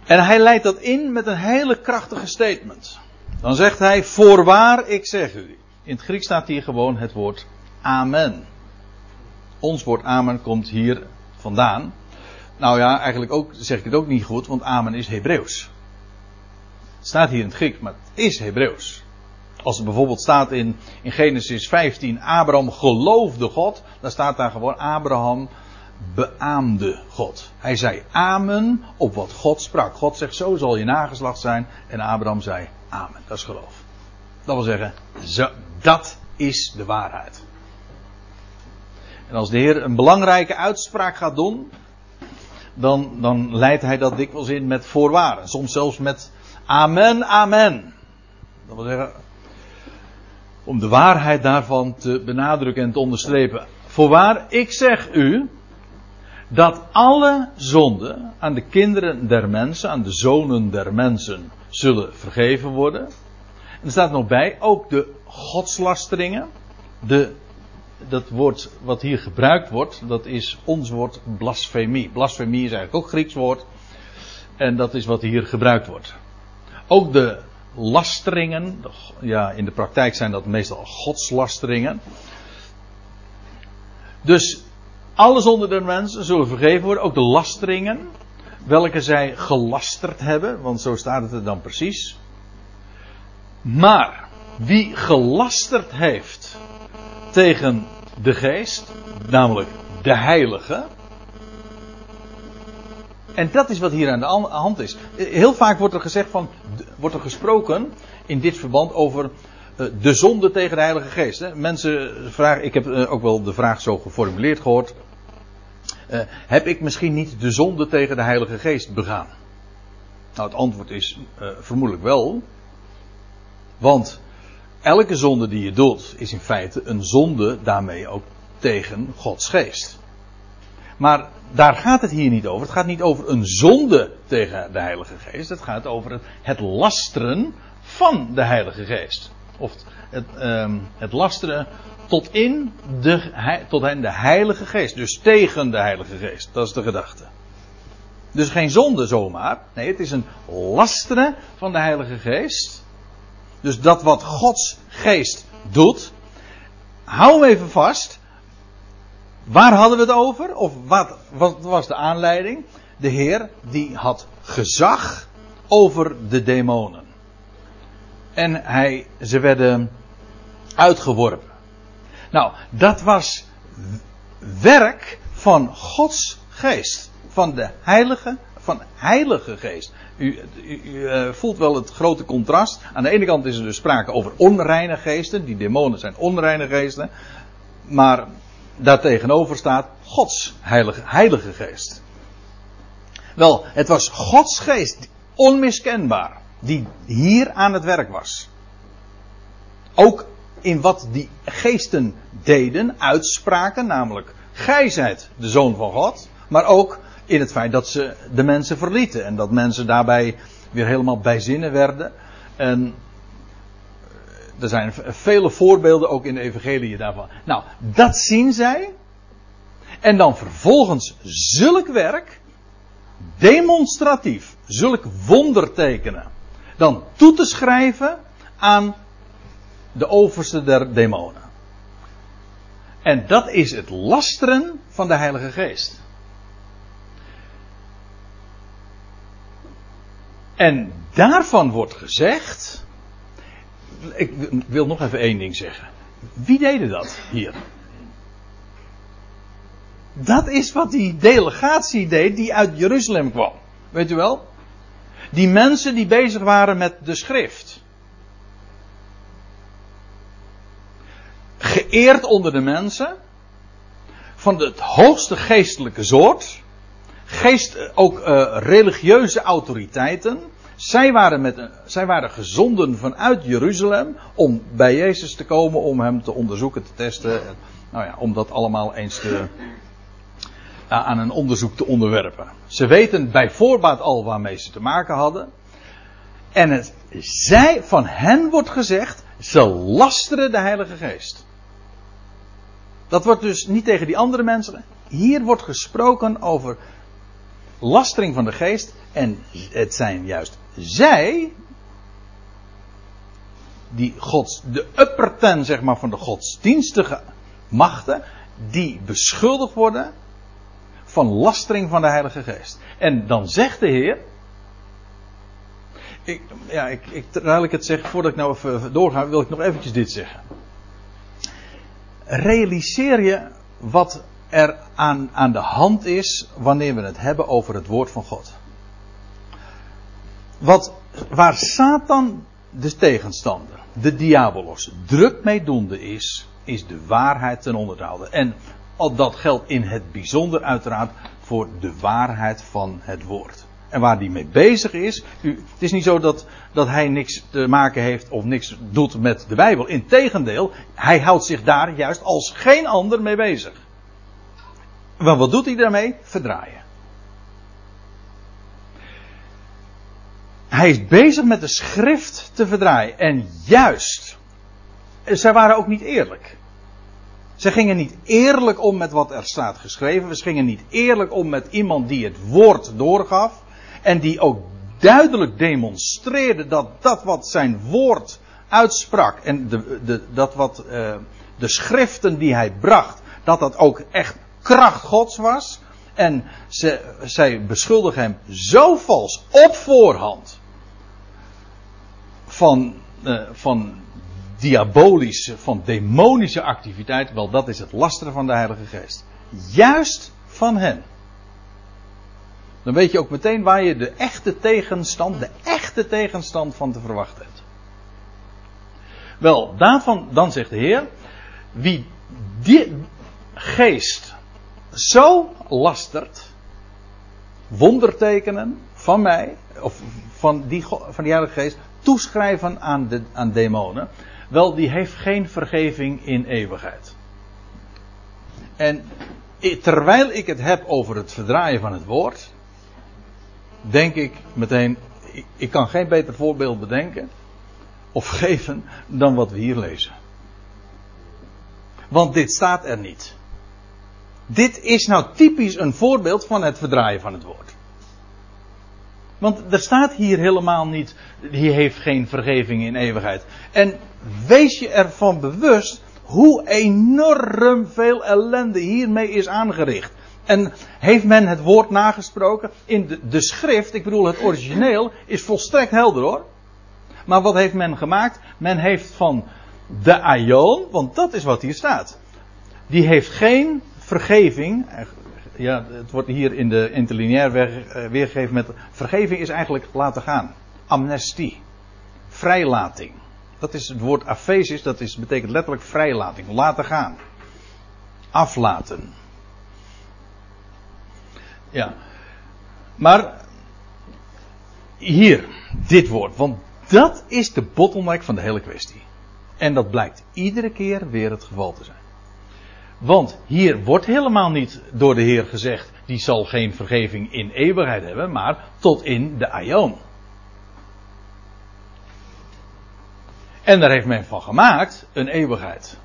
En hij leidt dat in met een hele krachtige statement. Dan zegt hij, voorwaar ik zeg u. In het Grieks staat hier gewoon het woord amen. Ons woord amen komt hier vandaan. Nou ja, eigenlijk ook, zeg ik het ook niet goed, want amen is Hebreeuws. Het staat hier in het Grieks, maar het is Hebreeuws. Als het bijvoorbeeld staat in, in Genesis 15, Abraham geloofde God, dan staat daar gewoon Abraham beaamde God. Hij zei amen op wat God sprak. God zegt, zo zal je nageslacht zijn. En Abraham zei amen. Dat is geloof. Dat wil zeggen, zo, dat is de waarheid. En als de Heer een belangrijke uitspraak gaat doen, dan, dan leidt hij dat dikwijls in met voorwaarden. Soms zelfs met amen, amen. Dat wil zeggen, om de waarheid daarvan te benadrukken en te onderstrepen. Voorwaar, ik zeg u dat alle zonden aan de kinderen der mensen, aan de zonen der mensen, zullen vergeven worden. En er staat nog bij, ook de godslasteringen, de dat woord wat hier gebruikt wordt, dat is ons woord blasfemie. Blasfemie is eigenlijk ook Grieks woord. En dat is wat hier gebruikt wordt. Ook de lasteringen, ja, in de praktijk zijn dat meestal godslasteringen. Dus alles onder de mensen zullen vergeven worden, ook de lasteringen, welke zij gelasterd hebben, want zo staat het er dan precies. Maar wie gelasterd heeft tegen de geest, namelijk de heilige. En dat is wat hier aan de hand is. Heel vaak wordt er gezegd van, wordt er gesproken in dit verband over eh, de zonde tegen de Heilige Geest. Mensen vragen, ik heb eh, ook wel de vraag zo geformuleerd gehoord. Heb ik misschien niet de zonde tegen de Heilige Geest begaan? Nou, het antwoord is vermoedelijk wel. Want elke zonde die je doet, is in feite een zonde daarmee ook tegen Gods geest. Maar daar gaat het hier niet over. Het gaat niet over een zonde tegen de Heilige Geest. Het gaat over het, het lasteren van de Heilige Geest. Of het, um, het lasteren tot in de, tot in de Heilige Geest. Dus tegen de Heilige Geest. Dat is de gedachte. Dus geen zonde zomaar. Nee, het is een lasteren van de Heilige Geest. Dus dat wat Gods geest doet. Hou even vast. Waar hadden we het over? Of wat, wat was de aanleiding? De Heer die had gezag over de demonen. En hij, ze werden uitgeworpen. Nou, dat was werk van Gods geest. Van de heilige, van heilige geest. U, u, uh, voelt wel het grote contrast. Aan de ene kant is er dus sprake over onreine geesten. Die demonen zijn onreine geesten. Maar daartegenover staat Gods heilige, heilige geest. Wel, het was Gods geest, onmiskenbaar, die hier aan het werk was. Ook in wat die geesten deden, uitspraken, namelijk gij zijt de zoon van God, maar ook in het feit dat ze de mensen verlieten en dat mensen daarbij weer helemaal bijzinnen werden. En er zijn vele voorbeelden ook in de evangelie daarvan. Nou, dat zien zij. En dan vervolgens zulk werk, demonstratief, zulk wondertekenen, dan toe te schrijven aan de overste der demonen. En dat is het lasteren van de Heilige Geest. En daarvan wordt gezegd. Ik wil nog even één ding zeggen. Wie deden dat hier? Dat is wat die delegatie deed die uit Jeruzalem kwam. Weet u wel? Die mensen die bezig waren met de schrift. Geëerd onder de mensen. Van het hoogste geestelijke soort. Geest, ook uh, religieuze autoriteiten. Zij waren, met, zij waren gezonden vanuit Jeruzalem om bij Jezus te komen, om hem te onderzoeken, te testen. Nou ja, om dat allemaal eens te, aan een onderzoek te onderwerpen. Ze weten bij voorbaat al waarmee ze te maken hadden. En het, zij, van hen wordt gezegd, ze lasteren de Heilige Geest. Dat wordt dus niet tegen die andere mensen. Hier wordt gesproken over lastering van de geest. En het zijn juist zij. Die gods, de upper ten zeg maar van de godsdienstige machten. Die beschuldigd worden van lastering van de Heilige Geest. En dan zegt de Heer. Ik, ja, ik, ik, terwijl ik het zeg, voordat ik nou even doorga, wil ik nog eventjes dit zeggen. Realiseer je wat er aan, aan de hand is wanneer we het hebben over het woord van God. Wat, waar Satan, de tegenstander, de diabolos, druk mee doende is, is de waarheid ten onder te houden. En dat geldt in het bijzonder uiteraard voor de waarheid van het woord. En waar hij mee bezig is. U, het is niet zo dat, dat hij niks te maken heeft of niks doet met de Bijbel. Integendeel, hij houdt zich daar juist als geen ander mee bezig. Maar wat doet hij daarmee? Verdraaien. Hij is bezig met de schrift te verdraaien. En juist. Zij waren ook niet eerlijk. Ze gingen niet eerlijk om met wat er staat geschreven. Ze gingen niet eerlijk om met iemand die het woord doorgaf. En die ook duidelijk demonstreerde dat dat wat zijn woord uitsprak. En de, de, dat wat uh, de schriften die hij bracht. Dat dat ook echt kracht gods was. En ze, zij beschuldigen hem zo vals op voorhand. Van, uh, van diabolische, van demonische activiteit, wel dat is het lasteren van de Heilige Geest. Juist van hen. Dan weet je ook meteen waar je de echte tegenstand, de echte tegenstand van te verwachten hebt. Wel, daarvan, dan zegt de Heer, wie die geest zo lastert, wondertekenen van mij, of van die, van die Heilige Geest, toeschrijven aan, de, aan demonen, wel, die heeft geen vergeving in eeuwigheid. En terwijl ik het heb over het verdraaien van het woord, denk ik meteen, ik kan geen beter voorbeeld bedenken of geven dan wat we hier lezen. Want dit staat er niet. Dit is nou typisch een voorbeeld van het verdraaien van het woord. Want er staat hier helemaal niet, die heeft geen vergeving in eeuwigheid. En wees je ervan bewust hoe enorm veel ellende hiermee is aangericht. En heeft men het woord nagesproken? In de, de schrift, ik bedoel het origineel, is volstrekt helder hoor. Maar wat heeft men gemaakt? Men heeft van de aion, want dat is wat hier staat. Die heeft geen vergeving. Ja, het wordt hier in de interlineair eh, weergegeven met. Vergeving is eigenlijk laten gaan. Amnestie. Vrijlating. Dat is het woord afesis, dat is, betekent letterlijk vrijlating. Laten gaan. Aflaten. Ja. Maar. Hier, dit woord. Want dat is de bottleneck van de hele kwestie. En dat blijkt iedere keer weer het geval te zijn. Want hier wordt helemaal niet door de Heer gezegd, die zal geen vergeving in eeuwigheid hebben, maar tot in de aion. En daar heeft men van gemaakt een eeuwigheid.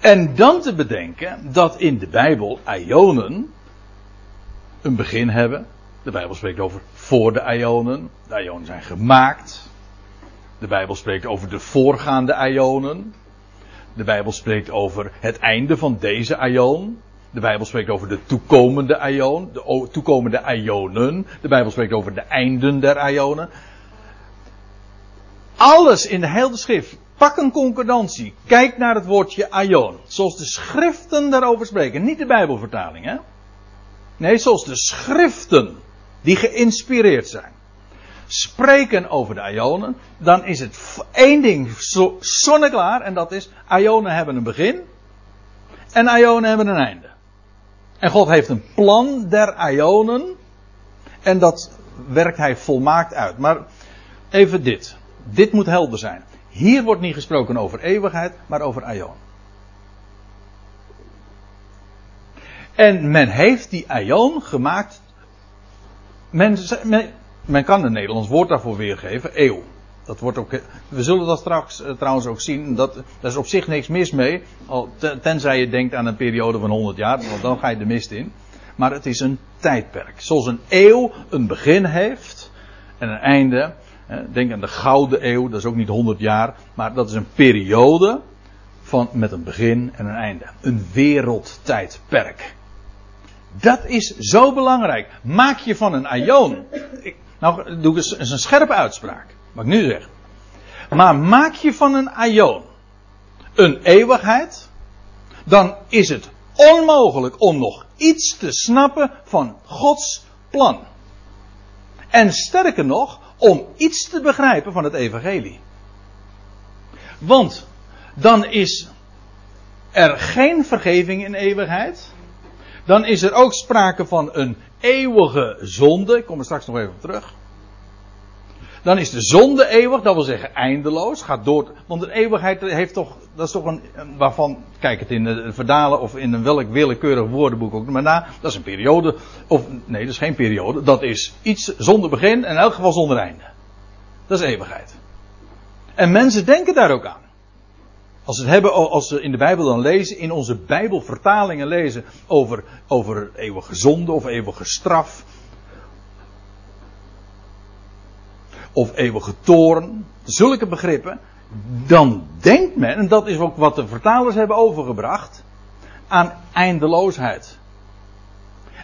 En dan te bedenken dat in de Bijbel aionen een begin hebben. De Bijbel spreekt over voor de aionen. De aionen zijn gemaakt. De Bijbel spreekt over de voorgaande aionen. De Bijbel spreekt over het einde van deze aion. De Bijbel spreekt over de toekomende aion, de toekomende aionen. De Bijbel spreekt over de einden der aionen. Alles in de hele schrift. Pak een concordantie. Kijk naar het woordje aion. Zoals de schriften daarover spreken. Niet de Bijbelvertaling, hè? Nee, zoals de schriften die geïnspireerd zijn spreken over de ionen, dan is het één ding zonneklaar en dat is, ionen hebben een begin en ionen hebben een einde. En God heeft een plan der ionen en dat werkt hij volmaakt uit. Maar even dit. Dit moet helder zijn. Hier wordt niet gesproken over eeuwigheid, maar over aion. En men heeft die aion gemaakt. Men, men, men kan een Nederlands woord daarvoor weergeven, eeuw. Dat wordt ook, we zullen dat straks uh, trouwens ook zien. Dat, daar is op zich niks mis mee. Tenzij je denkt aan een periode van 100 jaar, want dan ga je de mist in. Maar het is een tijdperk. Zoals een eeuw een begin heeft en een einde. Denk aan de Gouden Eeuw, dat is ook niet 100 jaar. Maar dat is een periode van, met een begin en een einde. Een wereldtijdperk. Dat is zo belangrijk. Maak je van een aion. Nou, doe ik eens een scherpe uitspraak. Wat ik nu zeg. Maar maak je van een aion een eeuwigheid, dan is het onmogelijk om nog iets te snappen van Gods plan. En sterker nog, om iets te begrijpen van het evangelie. Want dan is er geen vergeving in eeuwigheid. Dan is er ook sprake van een eeuwige zonde. Ik kom er straks nog even op terug. Dan is de zonde eeuwig, dat wil zeggen eindeloos. Gaat door. Want de eeuwigheid heeft toch. Dat is toch een. Waarvan. Kijk het in de verdalen of in een welk willekeurig woordenboek ook maar na. Dat is een periode. Of nee, dat is geen periode. Dat is iets zonder begin en in elk geval zonder einde. Dat is eeuwigheid. En mensen denken daar ook aan. Als we hebben, als we in de Bijbel dan lezen, in onze Bijbelvertalingen lezen over, over eeuwige zonde of eeuwige straf. Of eeuwige toren. Zulke begrippen. Dan denkt men, en dat is ook wat de vertalers hebben overgebracht, aan eindeloosheid.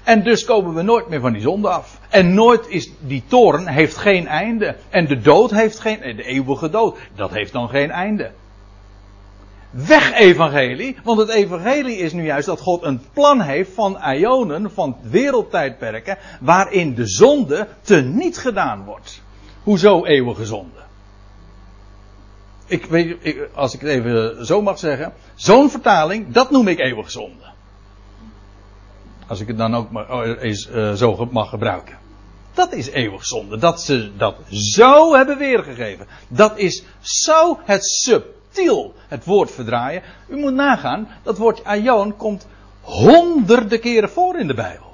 En dus komen we nooit meer van die zonde af. En nooit is die toren heeft geen einde. En de dood heeft geen, de eeuwige dood, dat heeft dan geen einde. Weg evangelie, want het evangelie is nu juist dat God een plan heeft van ionen, van wereldtijdperken, waarin de zonde te niet gedaan wordt. Hoezo eeuwige zonde? ik weet, ik, als ik het even zo mag zeggen, zo'n vertaling, dat noem ik eeuwig zonde. Als ik het dan ook maar, oh, eens uh, zo mag gebruiken. Dat is eeuwig zonde. Dat ze dat zo hebben weergegeven. Dat is zo het subtiel het woord verdraaien. U moet nagaan, dat woord aion komt honderden keren voor in de Bijbel.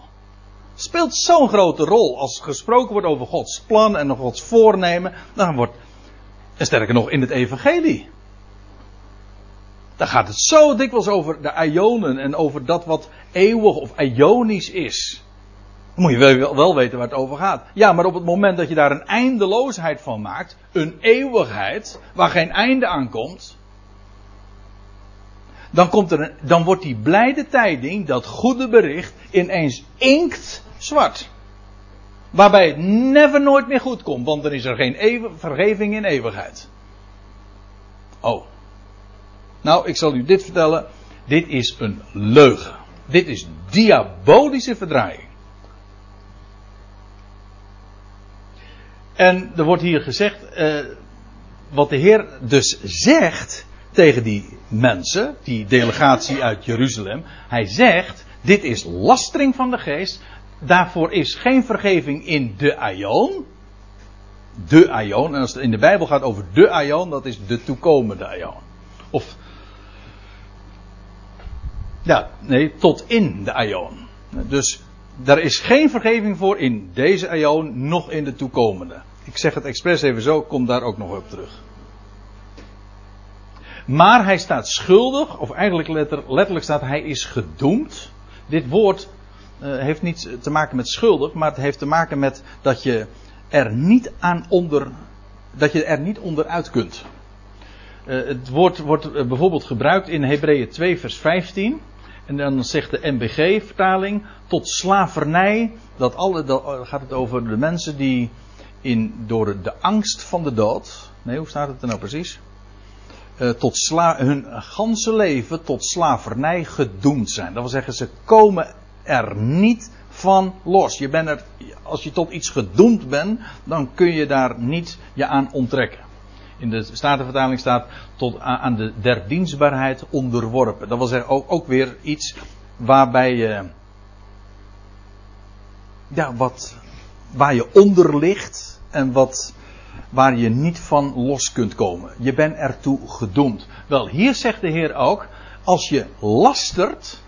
Speelt zo'n grote rol als gesproken wordt over Gods plan en Gods voornemen. Dan wordt, en sterker nog in het evangelie. Dan gaat het zo dikwijls over de ionen en over dat wat eeuwig of ionisch is. Moet je wel, weten waar het over gaat. Ja, maar op het moment dat je daar een eindeloosheid van maakt, een eeuwigheid waar geen einde aan komt, dan, komt er dan wordt die blijde tijding, dat goede bericht, ineens inkt zwart. Waarbij het never nooit meer goed komt, want dan is er geen vergeving in eeuwigheid. Oh. Nou, ik zal u dit vertellen. Dit is een leugen. Dit is diabolische verdraaiing. En er wordt hier gezegd, eh, wat de Heer dus zegt tegen die mensen, die delegatie uit Jeruzalem. Hij zegt, dit is lastering van de geest. Daarvoor is geen vergeving in de aion. De aion. En als het in de Bijbel gaat over de aion, dat is de toekomende aion. Of. Ja, nee, tot in de aion. Dus daar is geen vergeving voor in deze aion, nog in de toekomende. Ik zeg het expres even zo, kom daar ook nog op terug. Maar hij staat schuldig, of eigenlijk letterlijk staat hij is gedoemd. Dit woord uh, heeft niets te maken met schuldig, maar het heeft te maken met dat je er niet aan onder, dat je er niet onderuit kunt. Uh, het woord wordt uh, bijvoorbeeld gebruikt in Hebreeën 2 vers 15. En dan zegt de MBG-vertaling tot slavernij. Dat alle, dan gaat het over de mensen die in, door de angst van de dood. Nee, hoe staat het er nou precies? Uh, tot sla, hun ganse leven tot slavernij gedoemd zijn. Dat wil zeggen, ze komen er niet van los. Je bent er, als je tot iets gedoemd bent, dan kun je daar niet je aan onttrekken. In de Statenvertaling staat tot aan de der dienstbaarheid onderworpen. Dat wil zeggen ook, ook weer iets waarbij je. Ja, wat. Waar je onder ligt en wat. Waar je niet van los kunt komen. Je bent ertoe gedoemd. Wel, hier zegt de Heer ook. Als je lastert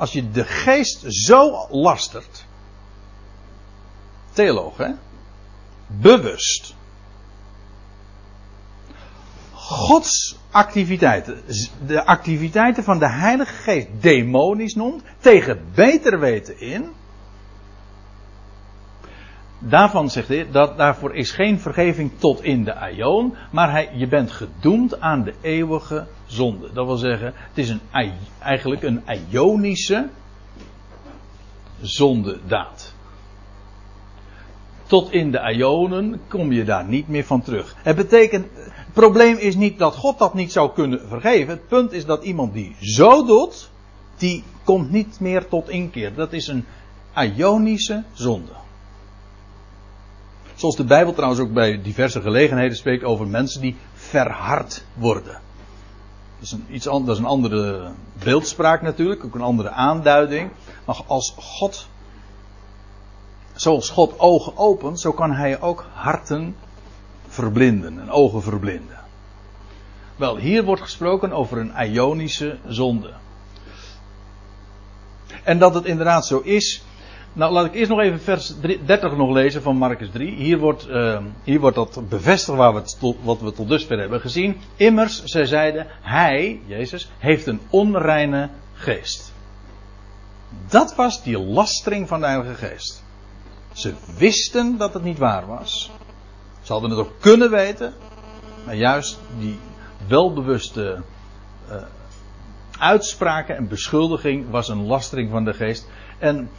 als je de geest zo lastert. Theoloog, hè? Bewust. Gods activiteiten, de activiteiten van de Heilige Geest demonisch noemt, tegen beter weten in. Daarvan zegt hij dat daarvoor is geen vergeving tot in de aion, maar hij, je bent gedoemd aan de eeuwige zonde. Dat wil zeggen, het is een, eigenlijk een ionische zondedaad. Tot in de ionen kom je daar niet meer van terug. Het betekent, probleem is niet dat God dat niet zou kunnen vergeven. Het punt is dat iemand die zo doet, die komt niet meer tot inkeer. Dat is een ionische zonde. Zoals de Bijbel trouwens ook bij diverse gelegenheden spreekt over mensen die verhard worden. Dat is, een, iets, dat is een andere beeldspraak natuurlijk, ook een andere aanduiding. Maar als God, zoals God ogen opent, zo kan hij ook harten verblinden en ogen verblinden. Wel, hier wordt gesproken over een ionische zonde. En dat het inderdaad zo is, nou, laat ik eerst nog even vers 30 nog lezen van Marcus 3. Hier wordt, uh, hier wordt dat bevestigd waar we tot, wat we tot dusver hebben gezien. Immers, zij zeiden, hij, Jezus, heeft een onreine geest. Dat was die lastering van de Heilige Geest. Ze wisten dat het niet waar was. Ze hadden het ook kunnen weten. Maar juist die welbewuste uh, uitspraken en beschuldiging was een lastering van de geest. En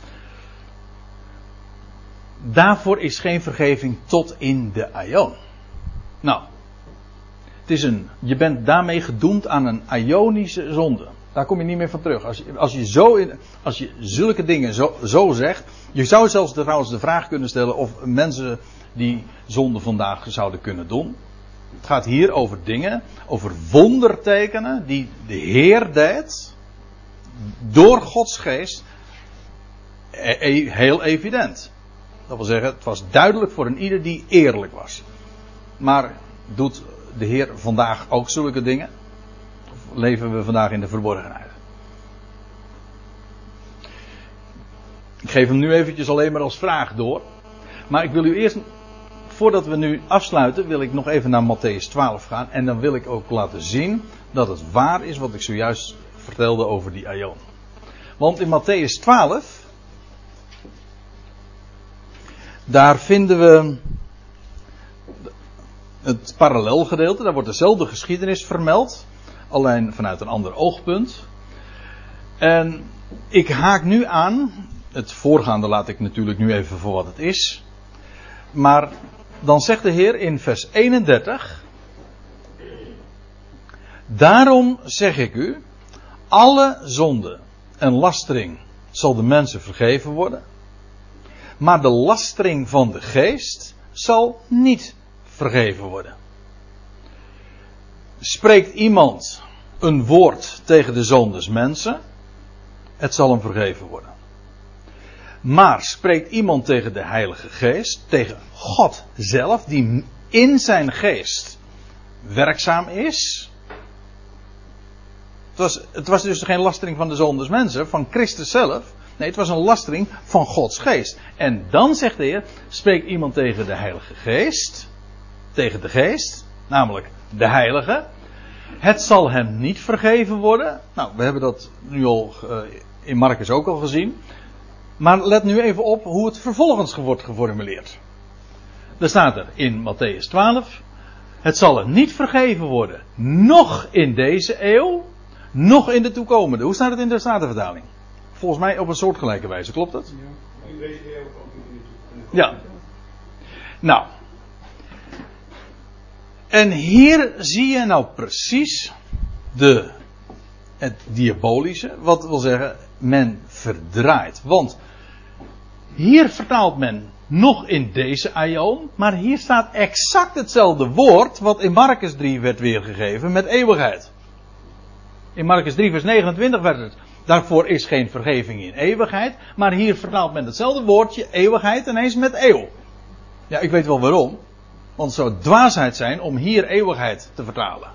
daarvoor is geen vergeving tot in de aion. Nou, het is een, je bent daarmee gedoemd aan een ionische zonde. Daar kom je niet meer van terug. Als je, als je, zo in, als je zulke dingen zo, zo zegt. Je zou zelfs trouwens de vraag kunnen stellen of mensen die zonde vandaag zouden kunnen doen. Het gaat hier over dingen, over wondertekenen die de Heer deed door Gods geest. E- e- heel evident. Dat wil zeggen, het was duidelijk voor een ieder die eerlijk was. Maar doet de Heer vandaag ook zulke dingen? Of leven we vandaag in de verborgenheid? Ik geef hem nu eventjes alleen maar als vraag door. Maar ik wil u eerst, voordat we nu afsluiten, wil ik nog even naar Matthäus 12 gaan. En dan wil ik ook laten zien dat het waar is wat ik zojuist vertelde over die Aion. Want in Matthäus 12, daar vinden we het parallelgedeelte, daar wordt dezelfde geschiedenis vermeld, alleen vanuit een ander oogpunt. En ik haak nu aan, het voorgaande laat ik natuurlijk nu even voor wat het is. Maar dan zegt de Heer in vers 31. Daarom zeg ik u, alle zonde en lastering zal de mensen vergeven worden. Maar de lastering van de geest zal niet vergeven worden. Spreekt iemand een woord tegen de zoon des mensen, het zal hem vergeven worden. Maar spreekt iemand tegen de Heilige Geest, tegen God zelf, die in zijn geest werkzaam is. Het was, het was dus geen lastering van de des mensen, van Christus zelf. Nee, het was een lastering van Gods geest. En dan zegt de Heer, spreekt iemand tegen de Heilige Geest, tegen de Geest, namelijk de Heilige. Het zal hem niet vergeven worden. Nou, we hebben dat nu al uh, in Marcus ook al gezien. Maar let nu even op hoe het vervolgens wordt geformuleerd. Er staat er in Matthäus 12. Het zal hem niet vergeven worden. Nog in deze eeuw. Nog in de toekomende. Hoe staat het in de Statenvertaling? Volgens mij op een soortgelijke wijze. Klopt dat? Ja. In deze eeuw ook in de Ja. Nou. En hier zie je nou precies de, het diabolische. Wat wil zeggen, men verdraait. Want hier vertaalt men nog in deze aion, maar hier staat exact hetzelfde woord wat in Marcus 3 werd weergegeven met eeuwigheid. In Marcus 3 vers 29 werd het, daarvoor is geen vergeving in eeuwigheid, maar hier vertaalt men hetzelfde woordje eeuwigheid ineens met eeuw. Ja, ik weet wel waarom, want het zou dwaasheid zijn om hier eeuwigheid te vertalen.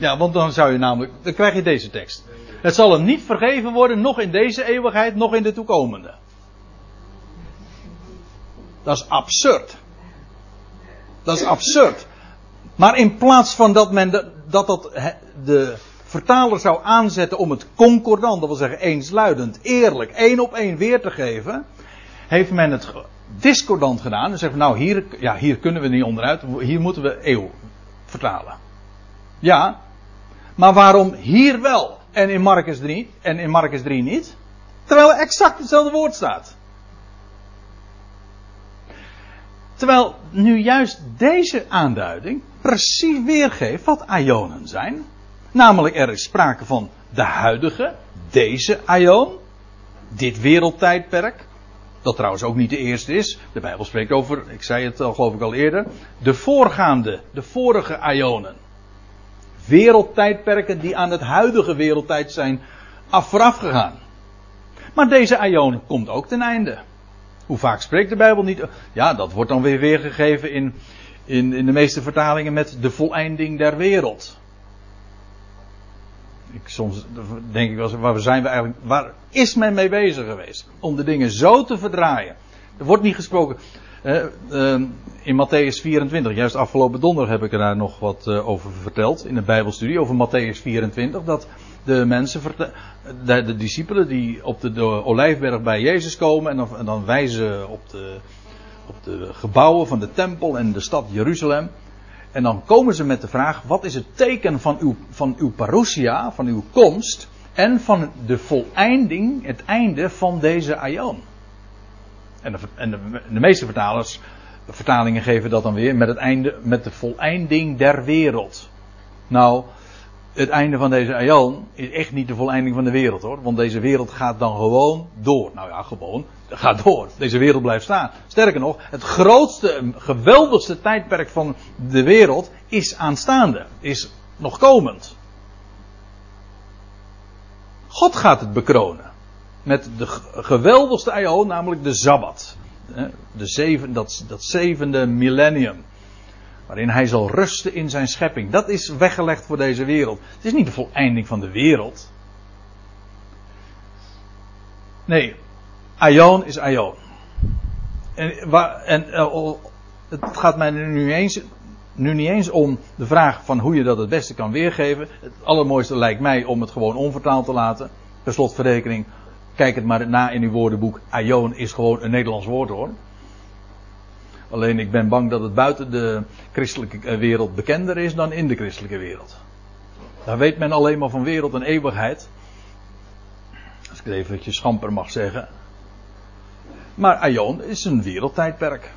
Ja, want dan zou je namelijk, dan krijg je deze tekst. Het zal hem niet vergeven worden, nog in deze eeuwigheid, nog in de toekomende. Dat is absurd. Dat is absurd. Maar in plaats van dat men de, dat, dat de vertaler zou aanzetten om het concordant, dat wil zeggen eensluidend, eerlijk, één op één weer te geven, heeft men het discordant gedaan. En zegt nou hier, ja, hier kunnen we niet onderuit, hier moeten we eeuw vertalen. Ja, maar waarom hier wel? en in Marcus 3 en in Marcus 3 niet. Terwijl er exact hetzelfde woord staat. Terwijl nu juist deze aanduiding precies weergeeft wat Ionen zijn. Namelijk er is sprake van de huidige, deze Ion, dit wereldtijdperk. Dat trouwens ook niet de eerste is. De Bijbel spreekt over, ik zei het al geloof ik al eerder, de voorgaande, de vorige Ionen wereldtijdperken die aan het huidige wereldtijd zijn af vooraf gegaan. Maar deze aion komt ook ten einde. Hoe vaak spreekt de Bijbel niet? Ja, dat wordt dan weer weergegeven in, in, in de meeste vertalingen met de voleinding der wereld. Ik, soms denk ik wel eens, waar zijn we eigenlijk, waar is men mee bezig geweest? Om de dingen zo te verdraaien. Er wordt niet gesproken. Uh, in Matthäus 24, juist afgelopen donderdag heb ik er daar nog wat uh, over verteld in de Bijbelstudie, over Matthäus 24, dat de mensen, de, discipelen die op de, de Olijfberg bij Jezus komen en dan, en dan wijzen op de, op de gebouwen van de tempel en de stad Jeruzalem. En dan komen ze met de vraag: wat is het teken van uw, van uw parousia, van uw komst en van de voleinding, het einde van deze aion? En de, en de, de meeste vertalers vertalingen geven dat dan weer met het einde, met de voleinding der wereld. Nou, het einde van deze aion is echt niet de voleinding van de wereld hoor. Want deze wereld gaat dan gewoon door. Nou ja, gewoon. Gaat door. Deze wereld blijft staan. Sterker nog, het grootste, geweldigste tijdperk van de wereld is aanstaande. Is nog komend. God gaat het bekronen. Met de geweldigste aion, namelijk de Sabbat. De zeven, dat, dat zevende millennium. Waarin hij zal rusten in zijn schepping. Dat is weggelegd voor deze wereld. Het is niet de voleinding van de wereld. Nee, Aion is Aion. En, waar, en eh, het gaat mij nu, eens, nu niet eens om de vraag van hoe je dat het beste kan weergeven. Het allermooiste lijkt mij om het gewoon onvertaald te laten. Per slotverrekening, kijk het maar na in uw woordenboek. Aion is gewoon een Nederlands woord hoor. Alleen ik ben bang dat het buiten de christelijke eh, wereld bekender is dan in de christelijke wereld. Daar weet men alleen maar van wereld en eeuwigheid. Als ik het eventjes schamper mag zeggen. Maar Aion is een wereldtijdperk.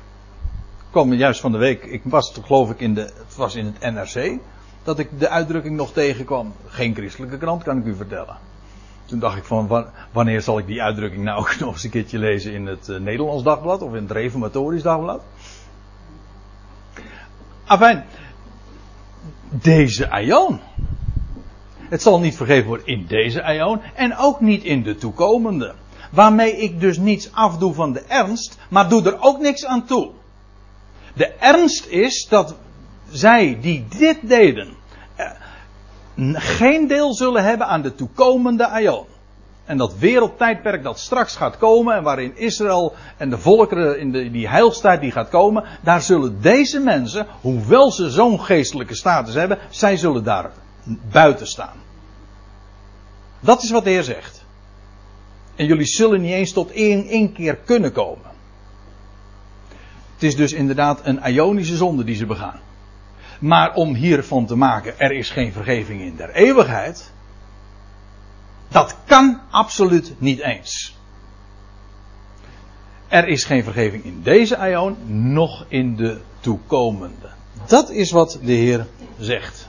Kwam juist van de week, ik was geloof ik in de, het was in het NRC, dat ik de uitdrukking nog tegenkwam. Geen christelijke krant kan ik u vertellen. Toen dacht ik van, wanneer zal ik die uitdrukking nou nog eens een keertje lezen in het uh, Nederlands Dagblad of in het Reformatorisch Dagblad? Afijn, deze aion. Het zal niet vergeven worden in deze aion en ook niet in de toekomende. Waarmee ik dus niets afdoe van de ernst, maar doe er ook niks aan toe. De ernst is dat zij die dit deden, eh, geen deel zullen hebben aan de toekomende aion. En dat wereldtijdperk dat straks gaat komen en waarin Israël en de volkeren in de, die heilstijd die gaat komen, daar zullen deze mensen, hoewel ze zo'n geestelijke status hebben, zij zullen daar buiten staan. Dat is wat de Heer zegt. En jullie zullen niet eens tot één, één keer kunnen komen. Het is dus inderdaad een Ionische zonde die ze begaan. Maar om hiervan te maken, er is geen vergeving in der eeuwigheid. Dat kan absoluut niet eens. Er is geen vergeving in deze aion, noch in de toekomende. Dat is wat de Heer zegt.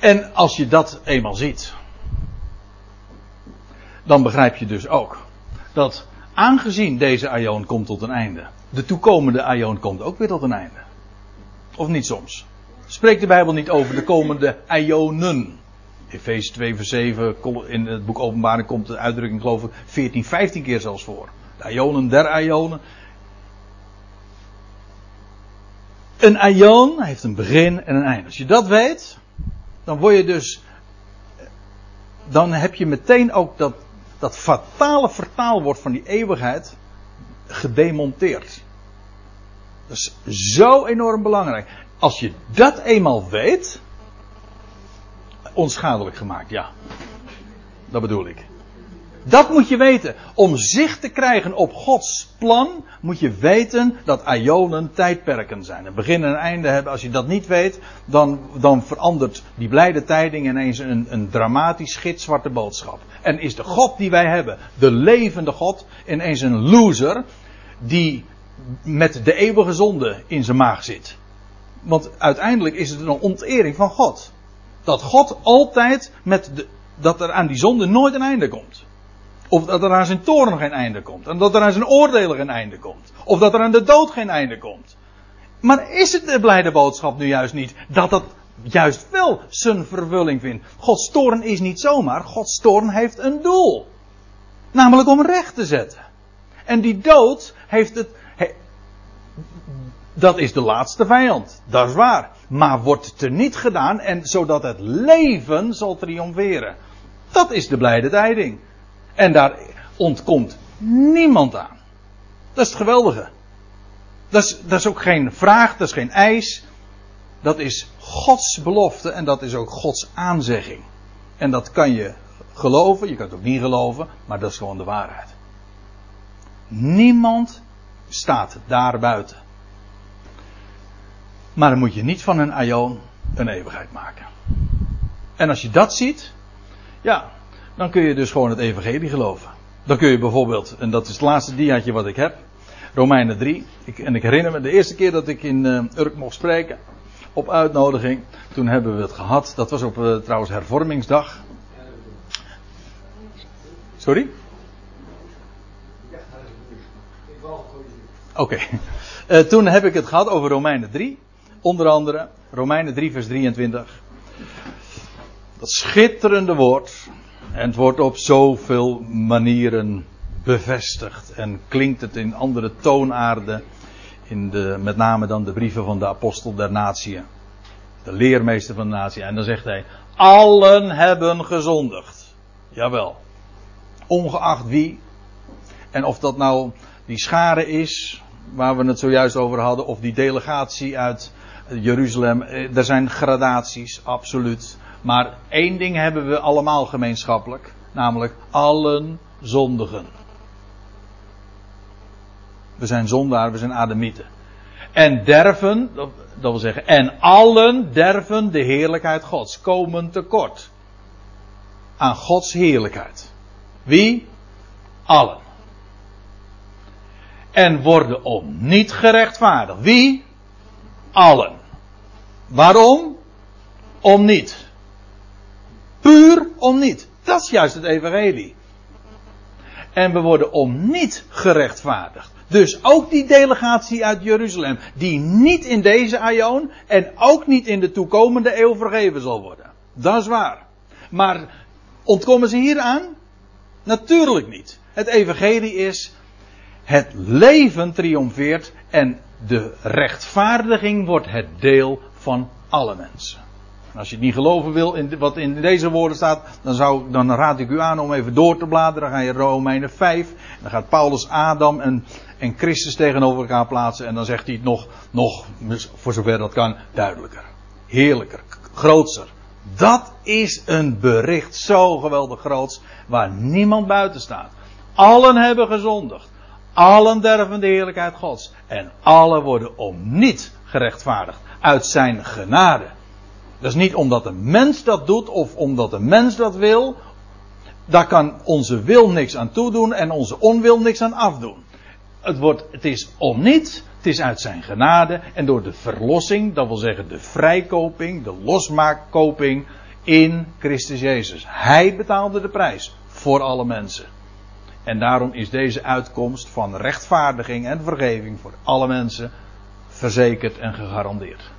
En als je dat eenmaal ziet, dan begrijp je dus ook dat aangezien deze aion komt tot een einde, de toekomende aion komt ook weer tot een einde. Of niet soms? Spreekt de Bijbel niet over de komende Ionen? Efeze 2 vers 7, in het boek Openbaring komt de uitdrukking geloof ik 14, 15 keer zelfs voor. De Ionen der Ionen. Een Ion heeft een begin en een einde. Als je dat weet, dan word je dus. Dan heb je meteen ook dat, dat fatale vertaalwoord van die eeuwigheid gedemonteerd. Dat is zo enorm belangrijk. Als je dat eenmaal weet, onschadelijk gemaakt, ja. Dat bedoel ik. Dat moet je weten. Om zicht te krijgen op Gods plan, moet je weten dat Ionen tijdperken zijn. Een begin en een einde hebben. Als je dat niet weet, dan, dan verandert die blijde tijding ineens een, een dramatisch gitzwarte boodschap. En is de God die wij hebben, de levende God, ineens een loser, die met de eeuwige zonde in zijn maag zit. Want uiteindelijk is het een ontering van God. Dat God altijd met de, dat er aan die zonde nooit een einde komt. Of dat er aan zijn toren geen einde komt. En dat er aan zijn oordelen geen einde komt. Of dat er aan de dood geen einde komt. Maar is het de blijde boodschap nu juist niet dat dat juist wel zijn vervulling vindt? Gods toorn is niet zomaar. Gods toorn heeft een doel. Namelijk om recht te zetten. En die dood heeft het, dat is de laatste vijand. Dat is waar. Maar wordt teniet gedaan en zodat het leven zal triomferen. Dat is de blijde tijding. En daar ontkomt niemand aan. Dat is het geweldige. Dat is, dat is ook geen vraag, dat is geen eis. Dat is Gods belofte en dat is ook Gods aanzegging. En dat kan je geloven, je kan het ook niet geloven, maar dat is gewoon de waarheid. Niemand staat daar buiten. Maar dan moet je niet van een aion een eeuwigheid maken. En als je dat ziet, ja, dan kun je dus gewoon het evangelie geloven. Dan kun je bijvoorbeeld, en dat is het laatste diaatje wat ik heb, Romeinen 3. Ik, en ik herinner me de eerste keer dat ik in uh, Urk mocht spreken. op uitnodiging. Toen hebben we het gehad. Dat was op uh, trouwens hervormingsdag. Sorry? Oké. Okay. Uh, toen heb ik het gehad over Romeinen 3. Onder andere Romeinen 3 vers 23. Dat schitterende woord. En het wordt op zoveel manieren bevestigd. En klinkt het in andere toonaarden. In de, met name dan de brieven van de apostel der natieën. De leermeester van de natie. En dan zegt hij. Allen hebben gezondigd. Jawel. Ongeacht wie. En of dat nou die schare is. Waar we het zojuist over hadden. Of die delegatie uit Jeruzalem. Eh, er zijn gradaties, absoluut. Maar één ding hebben we allemaal gemeenschappelijk. Namelijk allen zondigen. We zijn zondaar, we zijn ademieten. En derven, dat wil zeggen, en allen derven de heerlijkheid Gods. Komen tekort. Aan Gods heerlijkheid. Wie? Allen. En worden om niet gerechtvaardigd. Wie? Allen. Waarom? Om niet. Puur om niet. Dat is juist het evangelie. En we worden om niet gerechtvaardigd. Dus ook die delegatie uit Jeruzalem, die niet in deze aion en ook niet in de toekomende eeuw vergeven zal worden. Dat is waar. Maar ontkomen ze hier aan? Natuurlijk niet. Het evangelie is, het leven triomfeert en de rechtvaardiging wordt het deel van alle mensen. Als je het niet geloven wil in wat in deze woorden staat, dan, zou, dan raad ik u aan om even door te bladeren. Dan ga je Romeinen 5. Dan gaat Paulus Adam en, en Christus tegenover elkaar plaatsen. En dan zegt hij het nog, nog, voor zover dat kan, duidelijker. Heerlijker, grootser. Dat is een bericht zo geweldig groots, waar niemand buiten staat. Allen hebben gezondigd. Allen derven de heerlijkheid Gods. En allen worden om niet gerechtvaardigd. Uit zijn genade. Dat is niet omdat een mens dat doet of omdat een mens dat wil. Daar kan onze wil niks aan toedoen en onze onwil niks aan afdoen. Het, wordt, het is om niet, het is uit zijn genade en door de verlossing, dat wil zeggen de vrijkoping, de losmaakkoping in Christus Jezus. Hij betaalde de prijs voor alle mensen. En daarom is deze uitkomst van rechtvaardiging en vergeving voor alle mensen verzekerd en gegarandeerd.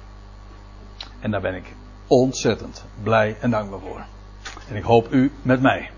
En daar ben ik ontzettend blij en dankbaar voor. En ik hoop u met mij.